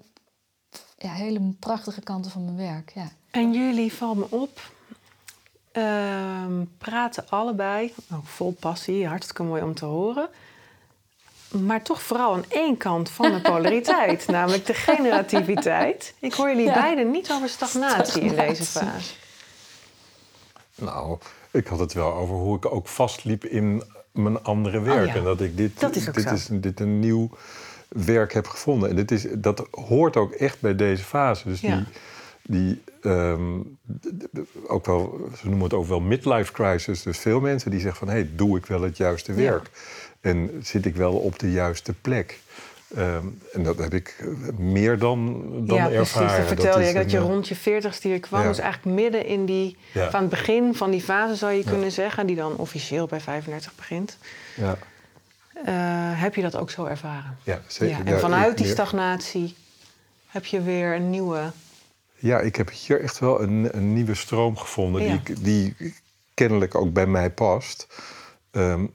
ja, hele prachtige kanten van mijn werk. Ja. En jullie, val me op, uh, praten allebei, ook vol passie, hartstikke mooi om te horen maar toch vooral aan één kant van de polariteit, namelijk de generativiteit. Ik hoor jullie beiden niet over stagnatie, in deze fase. Nou, ik had het wel over hoe ik ook vastliep in mijn andere werk. Oh en dat ik dit, dat is dit, is, dit een nieuw werk heb gevonden. En dit is, dat hoort ook echt bij deze fase. Dus die, die ehm, ook wel, ze noemen het ook wel midlife crisis. Dus veel mensen die zeggen van, hé, hey, doe ik wel het juiste werk? En zit ik wel op de juiste plek? Ehm, en dat heb ik meer dan, dan ja, ervaren. Precies. Vertel je dat je rond je veertigste hier kwam. Dus eigenlijk midden in die... Van het begin van die fase zou je kunnen zeggen... die dan officieel bij 35 begint. Ja. Uh, heb je dat ook zo ervaren? Ja, zeker. En vanuit die stagnatie heb je weer een nieuwe... Ja, ik heb hier echt wel een, een nieuwe stroom gevonden... Die, die kennelijk ook bij mij past... Um,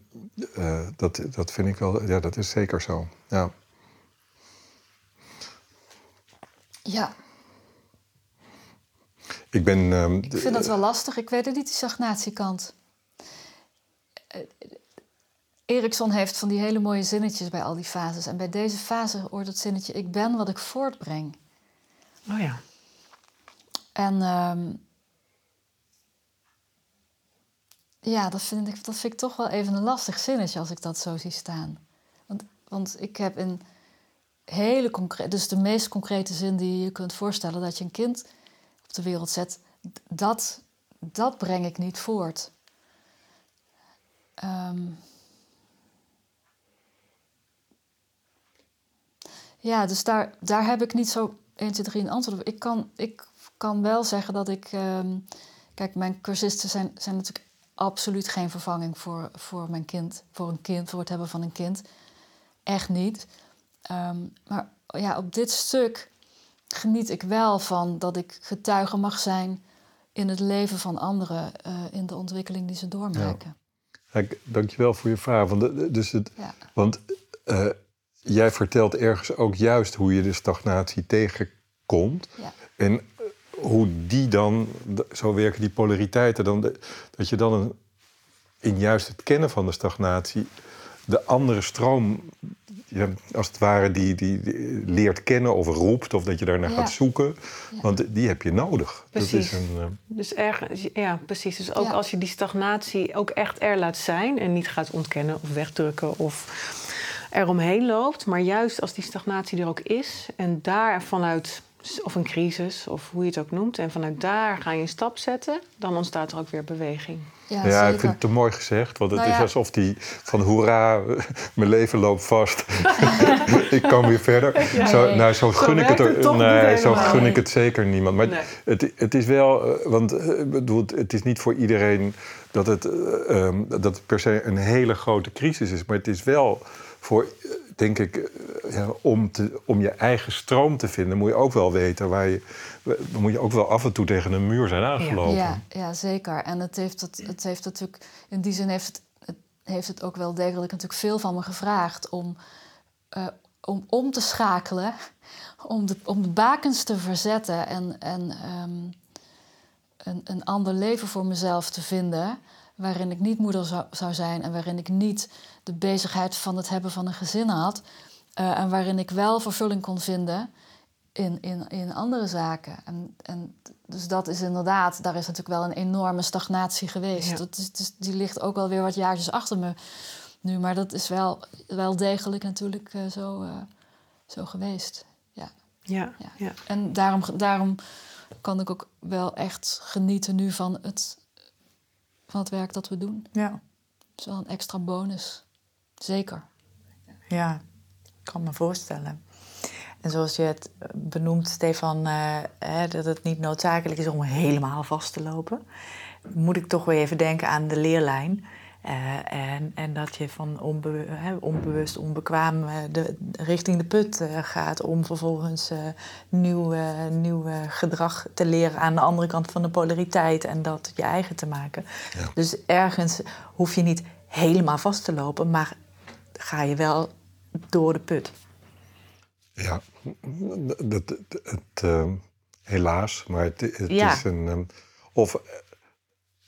uh, dat, dat vind ik wel, ja, dat is zeker zo. Ja. Ja. Ik ben. Um, ik vind dat wel lastig. Ik weet het niet, die stagnatiekant. Uh, Erikson heeft van die hele mooie zinnetjes bij al die fases. En bij deze fase hoort het zinnetje: Ik ben wat ik voortbreng. Oh ja. En um, Ja, dat vind, ik, dat vind ik toch wel even een lastig zinnetje als ik dat zo zie staan. Want, want ik heb in hele concrete, dus de meest concrete zin die je kunt voorstellen, dat je een kind op de wereld zet, dat, dat breng ik niet voort. Um, ja, dus daar, daar heb ik niet zo 1, 2, 3 een antwoord op. Ik kan, ik kan wel zeggen dat ik. Um, kijk, mijn cursisten zijn, zijn natuurlijk absoluut geen vervanging voor, voor mijn kind, voor een kind, voor het hebben van een kind. Echt niet. Ehm, maar ja, op dit stuk geniet ik wel van dat ik getuige mag zijn in het leven van anderen, uh, in de ontwikkeling die ze doormaken. Ja. Ja, dankjewel voor je vraag. Want, dus het, want uh, jij vertelt ergens ook juist hoe je de stagnatie tegenkomt. Ja. En hoe die dan, zo werken die polariteiten, dan dat je dan een, in juist het kennen van de stagnatie de andere stroom, ja, als het ware, die, die, leert kennen of roept, of dat je daarnaar gaat zoeken. Want die heb je nodig. Precies. Dat is een, uh... dus erg, ja, precies. Dus ook als je die stagnatie ook echt er laat zijn en niet gaat ontkennen of wegdrukken of eromheen loopt, maar juist als die stagnatie er ook is en daar vanuit of een crisis, of hoe je het ook noemt. En vanuit daar ga je een stap zetten, dan ontstaat er ook weer beweging. Ja, ja ik vind het te mooi gezegd. Want het nou is alsof die van hoera, mijn leven loopt vast. ik kan weer verder. zo, nou, zo gun, ik, het, er, nee, zo gun ik het zeker niemand. Maar het, het is wel, eh, want eh, bedoel, het is niet voor iedereen dat het, uh, dat het per se een hele grote crisis is. Maar het is wel voor denk ik, eh, ja, om, te, om je eigen stroom te vinden, moet je ook wel weten waar je. Dan moet je ook wel af en toe tegen een muur zijn aangelopen. Ja, ja zeker. En het heeft, het, het heeft natuurlijk, in die zin heeft het, het, heeft het ook wel degelijk natuurlijk veel van me gevraagd om, uh, om om te schakelen, om de, om de bakens te verzetten en, en um, een, een ander leven voor mezelf te vinden waarin ik niet moeder zou, zou zijn en waarin ik niet de bezigheid van het hebben van een gezin had. Uh, en waarin ik wel vervulling kon vinden in, in, in andere zaken. En, en dus dat is inderdaad, daar is natuurlijk wel een enorme stagnatie geweest. Dat is, die ligt ook wel weer wat jaartjes achter me nu. Maar dat is wel, wel degelijk natuurlijk uh, zo, uh, zo geweest. Ja. Ja, ja. ja. En daarom, daarom kan ik ook wel echt genieten nu van het, van het werk dat we doen. Ja. Dat is wel een extra bonus. Zeker. Ja, ik kan me voorstellen. En zoals je het benoemt, Stefan, uh, hè, dat het niet noodzakelijk is om helemaal vast te lopen, moet ik toch weer even denken aan de leerlijn. Uh, en, en dat je van onbe hè, onbewust, onbekwaam uh, de, richting de put gaat om vervolgens nieuw, nieuw gedrag te leren aan de andere kant van de polariteit en dat je eigen te maken. Ja. Dus ergens hoef je niet helemaal vast te lopen, maar ga je wel door de put. Ja, dat, het, uh, helaas, maar het, het is een. Um, of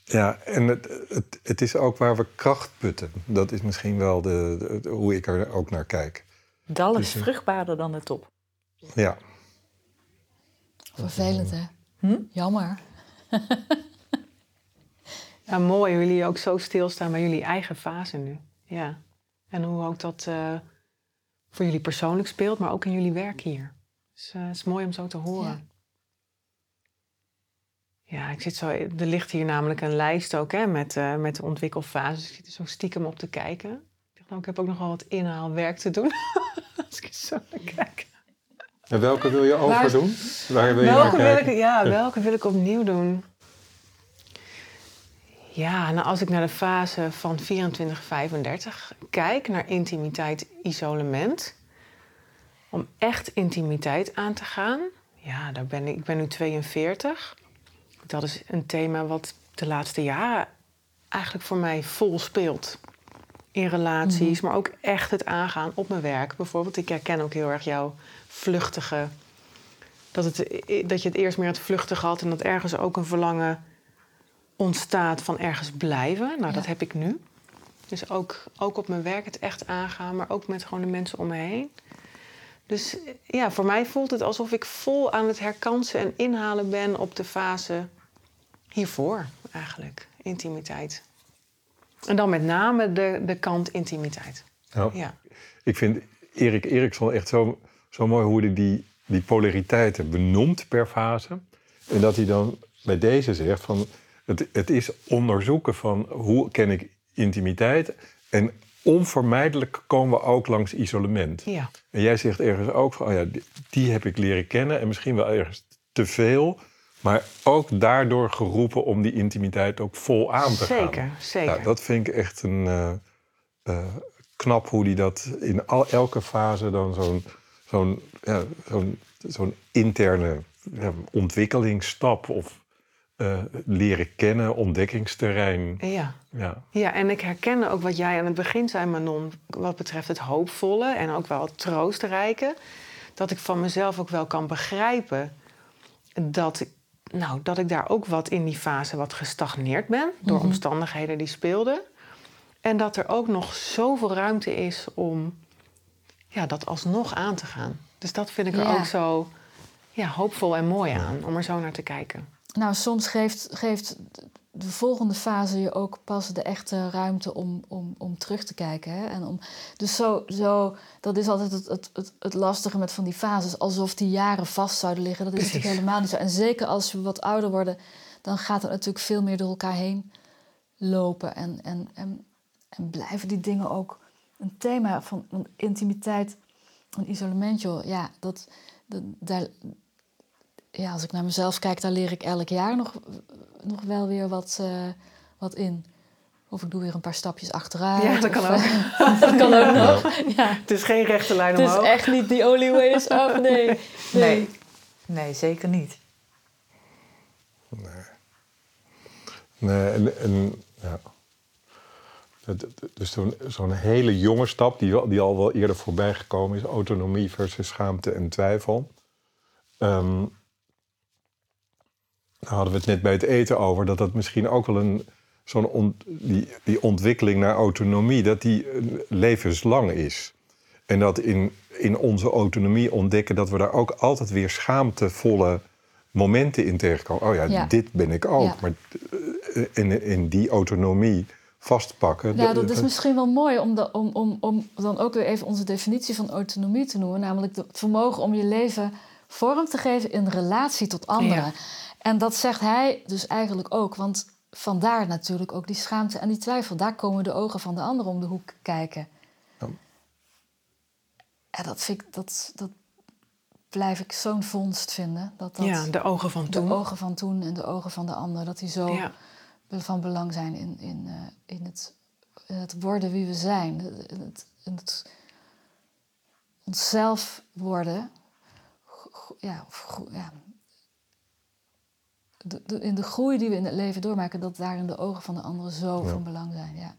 ja, en het, het, het is ook waar we kracht putten. Dat is misschien wel de, de hoe ik er ook naar kijk. Dal is dus, vruchtbaarder dan de top. Ja. Vervelend, hè? Hm? Jammer. ja, mooi hoe jullie ook zo stilstaan bij jullie eigen fase nu. Ja. En hoe ook dat uh, voor jullie persoonlijk speelt, maar ook in jullie werk hier. Dus uh, het is mooi om zo te horen. Ja. ja, ik zit zo. Er ligt hier namelijk een lijst ook hè, met, uh, met de ontwikkelfases. Ik zit er zo stiekem op te kijken. Ik dacht, nou, ik heb ook nog wel wat inhaalwerk te doen. Als ik zo naar kijk. En welke wil je overdoen? Waar wil je welke wil ik, ja, welke wil ik opnieuw doen? Ja, nou als ik naar de fase van 24, 35 kijk, naar intimiteit, isolement. Om echt intimiteit aan te gaan. Ja, daar ben ik, ik ben nu 42. Dat is een thema wat de laatste jaren eigenlijk voor mij vol speelt. In relaties, mhm. maar ook echt het aangaan op mijn werk. Bijvoorbeeld, ik herken ook heel erg jouw vluchtige. Dat, het, dat je het eerst meer het vluchtige had en dat ergens ook een verlangen ontstaat van ergens blijven. Nou, dat heb ik nu. Dus ook, ook op mijn werk het echt aangaan, maar ook met gewoon de mensen om me heen. Dus ja, voor mij voelt het alsof ik vol aan het herkansen en inhalen ben op de fase hiervoor, eigenlijk. Intimiteit. En dan met name de, de kant intimiteit. Nou, ja. Ik vind Erik Eriksson echt zo, zo mooi hoe hij die, die polariteiten benoemt per fase. En dat hij dan bij deze zegt van het, het is onderzoeken van hoe ken ik intimiteit. En onvermijdelijk komen we ook langs isolement. Ja. En jij zegt ergens ook van, oh ja, die, heb ik leren kennen en misschien wel ergens te veel. Maar ook daardoor geroepen om die intimiteit ook vol aan te zeker, gaan. Zeker, zeker. Ja, dat vind ik echt een uh, uh, knap hoe die dat in al, elke fase dan zo'n zo'n ja, zo'n zo'n interne ja, ontwikkelingsstap of uh, leren kennen, ontdekkingsterrein. Ja. ja. Ja, en ik herken ook wat jij aan het begin zei, Manon, wat betreft het hoopvolle en ook wel het troostrijke. Dat ik van mezelf ook wel kan begrijpen dat nou, dat ik daar ook wat in die fase wat gestagneerd ben door Mhm. omstandigheden die speelden. En dat er ook nog zoveel ruimte is om ja, dat alsnog aan te gaan. Dus dat vind ik er Ja. ook zo ja, hoopvol en mooi aan, om er zo naar te kijken. Nou, soms geeft, geeft de volgende fase je ook pas de echte ruimte om, om, om terug te kijken. Hè? En om, dus zo, zo, dat is altijd het, het, het, het lastige met van die fases. Alsof die jaren vast zouden liggen. Dat is Precies. natuurlijk helemaal niet zo. En zeker als we wat ouder worden, dan gaat het natuurlijk veel meer door elkaar heen lopen. En, en, en, en blijven die dingen ook een thema van, van intimiteit en isolement. Joh. Ja, dat, dat, daar, ja, als ik naar mezelf kijk, daar leer ik elk jaar nog, nog wel weer wat, eh, wat in. Of ik doe weer een paar stapjes achteruit. Ja, dat kan of, ook. eh, dat kan ook nog. Ja. Het is geen rechte lijn Het is omhoog. echt niet the only way is up, nee. nee. Nee. Nee, zeker niet. Nee, en, en, ja. Dus zo'n zo'n hele jonge stap, die, wel- die al wel eerder voorbij gekomen is, autonomie versus schaamte en twijfel. Ehm, daar hadden we het net bij het eten over, dat dat misschien ook wel een, zo'n ont- die, die ontwikkeling naar autonomie, dat die eh, levenslang is. En dat in, in onze autonomie ontdekken dat we daar ook altijd weer schaamtevolle momenten in tegenkomen. Oh ja, Ja. dit ben ik ook. Ja. Maar eh, in, in die autonomie vastpakken. Ja, dat is misschien wel mooi om, de, om, om, om dan ook weer even onze definitie van autonomie te noemen. Namelijk het vermogen om je leven vorm te geven in relatie tot anderen. Ja. En dat zegt hij dus eigenlijk ook. Want vandaar natuurlijk ook die schaamte en die twijfel. Daar komen de ogen van de ander om de hoek kijken. Ja. En dat, vind ik, dat, dat blijf ik zo'n vondst vinden. Dat, dat Ja, de ogen van de toen. ogen van toen en de ogen van de ander. Dat die zo Ja. van belang zijn in, in, eh, in, het, in het worden wie we zijn. In het, in het onszelf worden. Ja, of ja. De, de- in de groei die we in het leven doormaken, dat daar in de ogen van de anderen zo Ja. van belang zijn. Ja.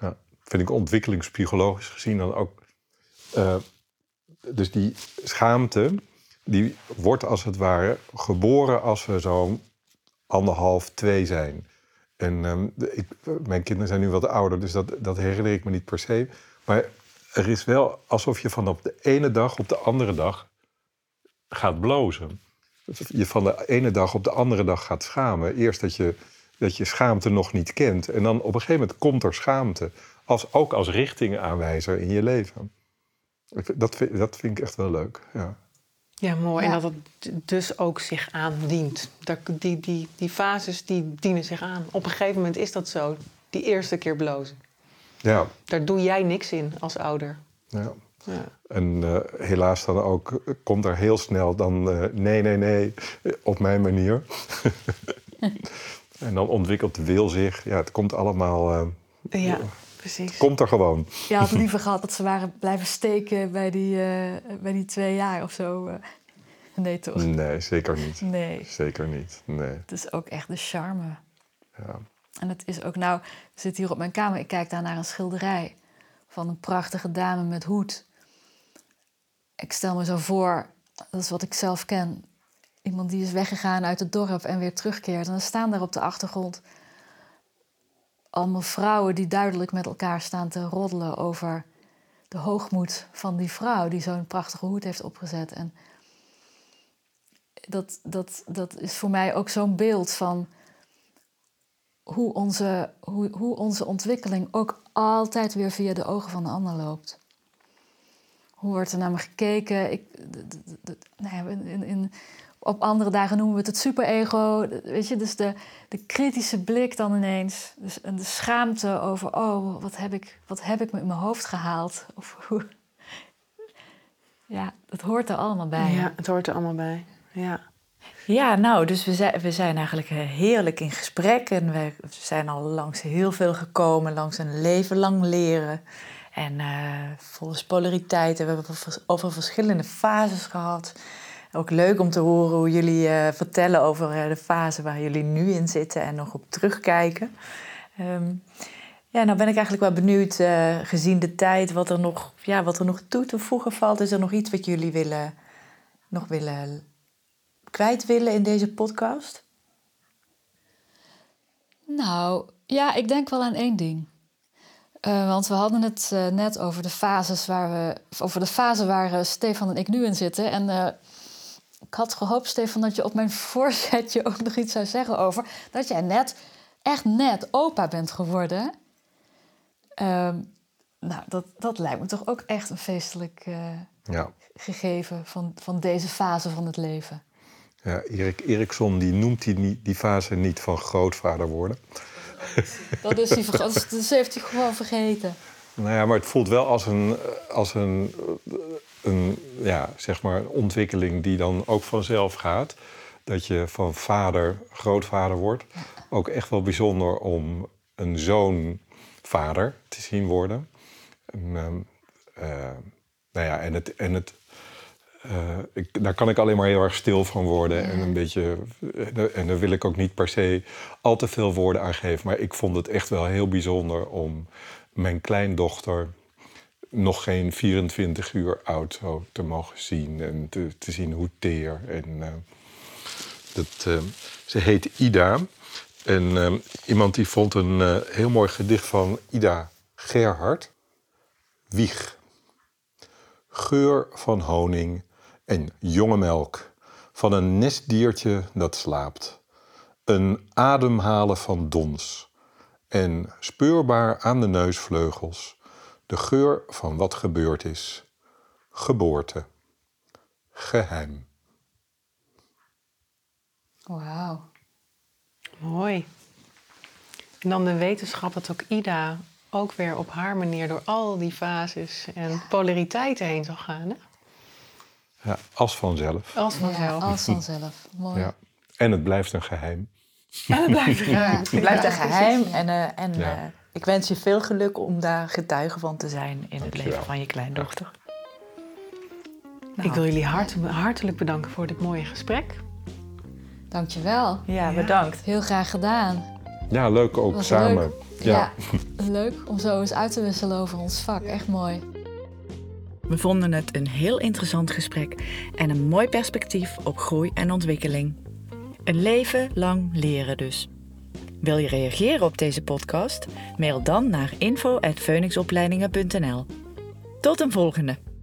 Ja, vind ik ontwikkelingspsychologisch gezien dan ook. eh, dus die schaamte, die wordt als het ware geboren als we zo anderhalf, twee zijn. En ehm, ik, mijn kinderen zijn nu wat ouder, dus dat, dat herinner ik me niet per se. Maar er is wel alsof je van op de ene dag op de andere dag gaat blozen. Dat Je van de ene dag op de andere dag gaat schamen. Eerst dat je, dat je schaamte nog niet kent. En dan op een gegeven moment komt er schaamte. Als, ook als richtingaanwijzer in je leven. Dat vind, dat vind ik echt wel leuk. Ja. Ja, mooi. Ja. En dat het dus ook zich aandient. Dat, die, die, die fases die dienen zich aan. Op een gegeven moment is dat zo. Die eerste keer blozen. Ja, Daar doe jij niks in als ouder. ja. Ja. En eh, helaas dan ook komt er heel snel dan eh, nee, nee, nee, op mijn manier. en dan ontwikkelt de wil zich. Ja, het komt allemaal, eh, ja, precies. komt er gewoon. Je had liever gehad dat ze waren blijven steken bij die, eh, bij die twee jaar of zo. eh. Nee, toch? Nee, zeker niet. Nee. Zeker niet. Nee. Het is ook echt de charme. Ja. En het is ook nou, ik zit hier op mijn kamer, ik kijk daar naar een schilderij van een prachtige dame met hoed. Ik stel me zo voor, dat is wat ik zelf ken, iemand die is weggegaan uit het dorp en weer terugkeert. En dan staan daar op de achtergrond allemaal vrouwen die duidelijk met elkaar staan te roddelen over de hoogmoed van die vrouw die zo'n prachtige hoed heeft opgezet. En dat, dat, dat is voor mij ook zo'n beeld van hoe onze, hoe, hoe onze ontwikkeling ook altijd weer via de ogen van de ander loopt. Hoe wordt er naar me gekeken? Ik, nou ja, in, in, op andere dagen noemen we het het superego. Weet je, dus de, de kritische blik dan ineens. Dus, en de schaamte over, oh, wat heb ik, wat heb ik me in mijn hoofd gehaald? Of hoe... Ja, dat hoort er allemaal bij. Ja, het hoort er allemaal bij. Ja. Ja, nou, dus we zijn, we zijn eigenlijk eh, heerlijk in gesprek. En we zijn al langs heel veel gekomen, langs een leven lang leren. En eh volgens polariteiten. We hebben over, verschillende fases gehad. Ook leuk om te horen hoe jullie eh, vertellen over eh, de fase waar jullie nu in zitten en nog op terugkijken. Ehm, ja, nou ben ik eigenlijk wel benieuwd, gezien de tijd, wat er, nog, ja, wat er nog toe te voegen valt. Is er nog iets wat jullie willen, nog willen kwijt willen in deze podcast? Nou, ja, ik denk wel aan één ding. Uh, want we hadden het uh, net over de fases waar we, over de fase waar uh, Stefan en ik nu in zitten. En ik had gehoopt, Stefan, dat je op mijn voorzetje ook nog iets zou zeggen over dat jij net, echt net opa bent geworden. Um, nou, dat, dat lijkt me toch ook echt een feestelijk ja. gegeven van, van deze fase van het leven. Ja, Erik Eriksson die noemt die, die fase niet van grootvader worden. Dat, is hij, heeft hij gewoon vergeten. Nou ja, maar het voelt wel als een, als een, een ja, zeg maar ontwikkeling die dan ook vanzelf gaat. Dat je van vader grootvader wordt. Ook echt wel bijzonder om een zoonvader te zien worden. En, uh, nou ja, en het, en het uh, ik, daar kan ik alleen maar heel erg stil van worden. En een beetje. Eh, en daar wil ik ook niet per se al te veel woorden aan geven. Maar ik vond het echt wel heel bijzonder om mijn kleindochter nog geen 24 uur oud zo te mogen zien. En te, te zien hoe teer. En uh, dat, uh, ze heet Ida. En iemand die vond een heel mooi gedicht van Ida Gerhard. Wieg. Geur van honing en jonge melk van een nestdiertje dat slaapt. Een ademhalen van dons en speurbaar aan de neusvleugels de geur van wat gebeurd is. Geboorte. Geheim. Wauw. Mooi. En dan de wetenschap dat ook Ida ook weer op haar manier door al die fases en polariteiten heen zal gaan. Hè? Ja, als vanzelf. Als vanzelf. als vanzelf. Mooi. Ja. En het blijft een geheim. En het blijft een geheim. het blijft een geheim. En, uh, en uh, ik wens je veel geluk om daar getuige van te zijn in het leven van je kleindochter. Nou. Ik wil jullie hart, hartelijk bedanken voor dit mooie gesprek. Dankjewel. Ja, bedankt. Heel graag gedaan. Ja, leuk ook samen. Leuk. Ja. ja, leuk om zo eens uit te wisselen over ons vak. Echt mooi. We vonden het een heel interessant gesprek en een mooi perspectief op groei en ontwikkeling. Een leven lang leren dus. Wil je reageren op deze podcast? Mail dan naar info.phoenixopleidingen.nl. Tot een volgende!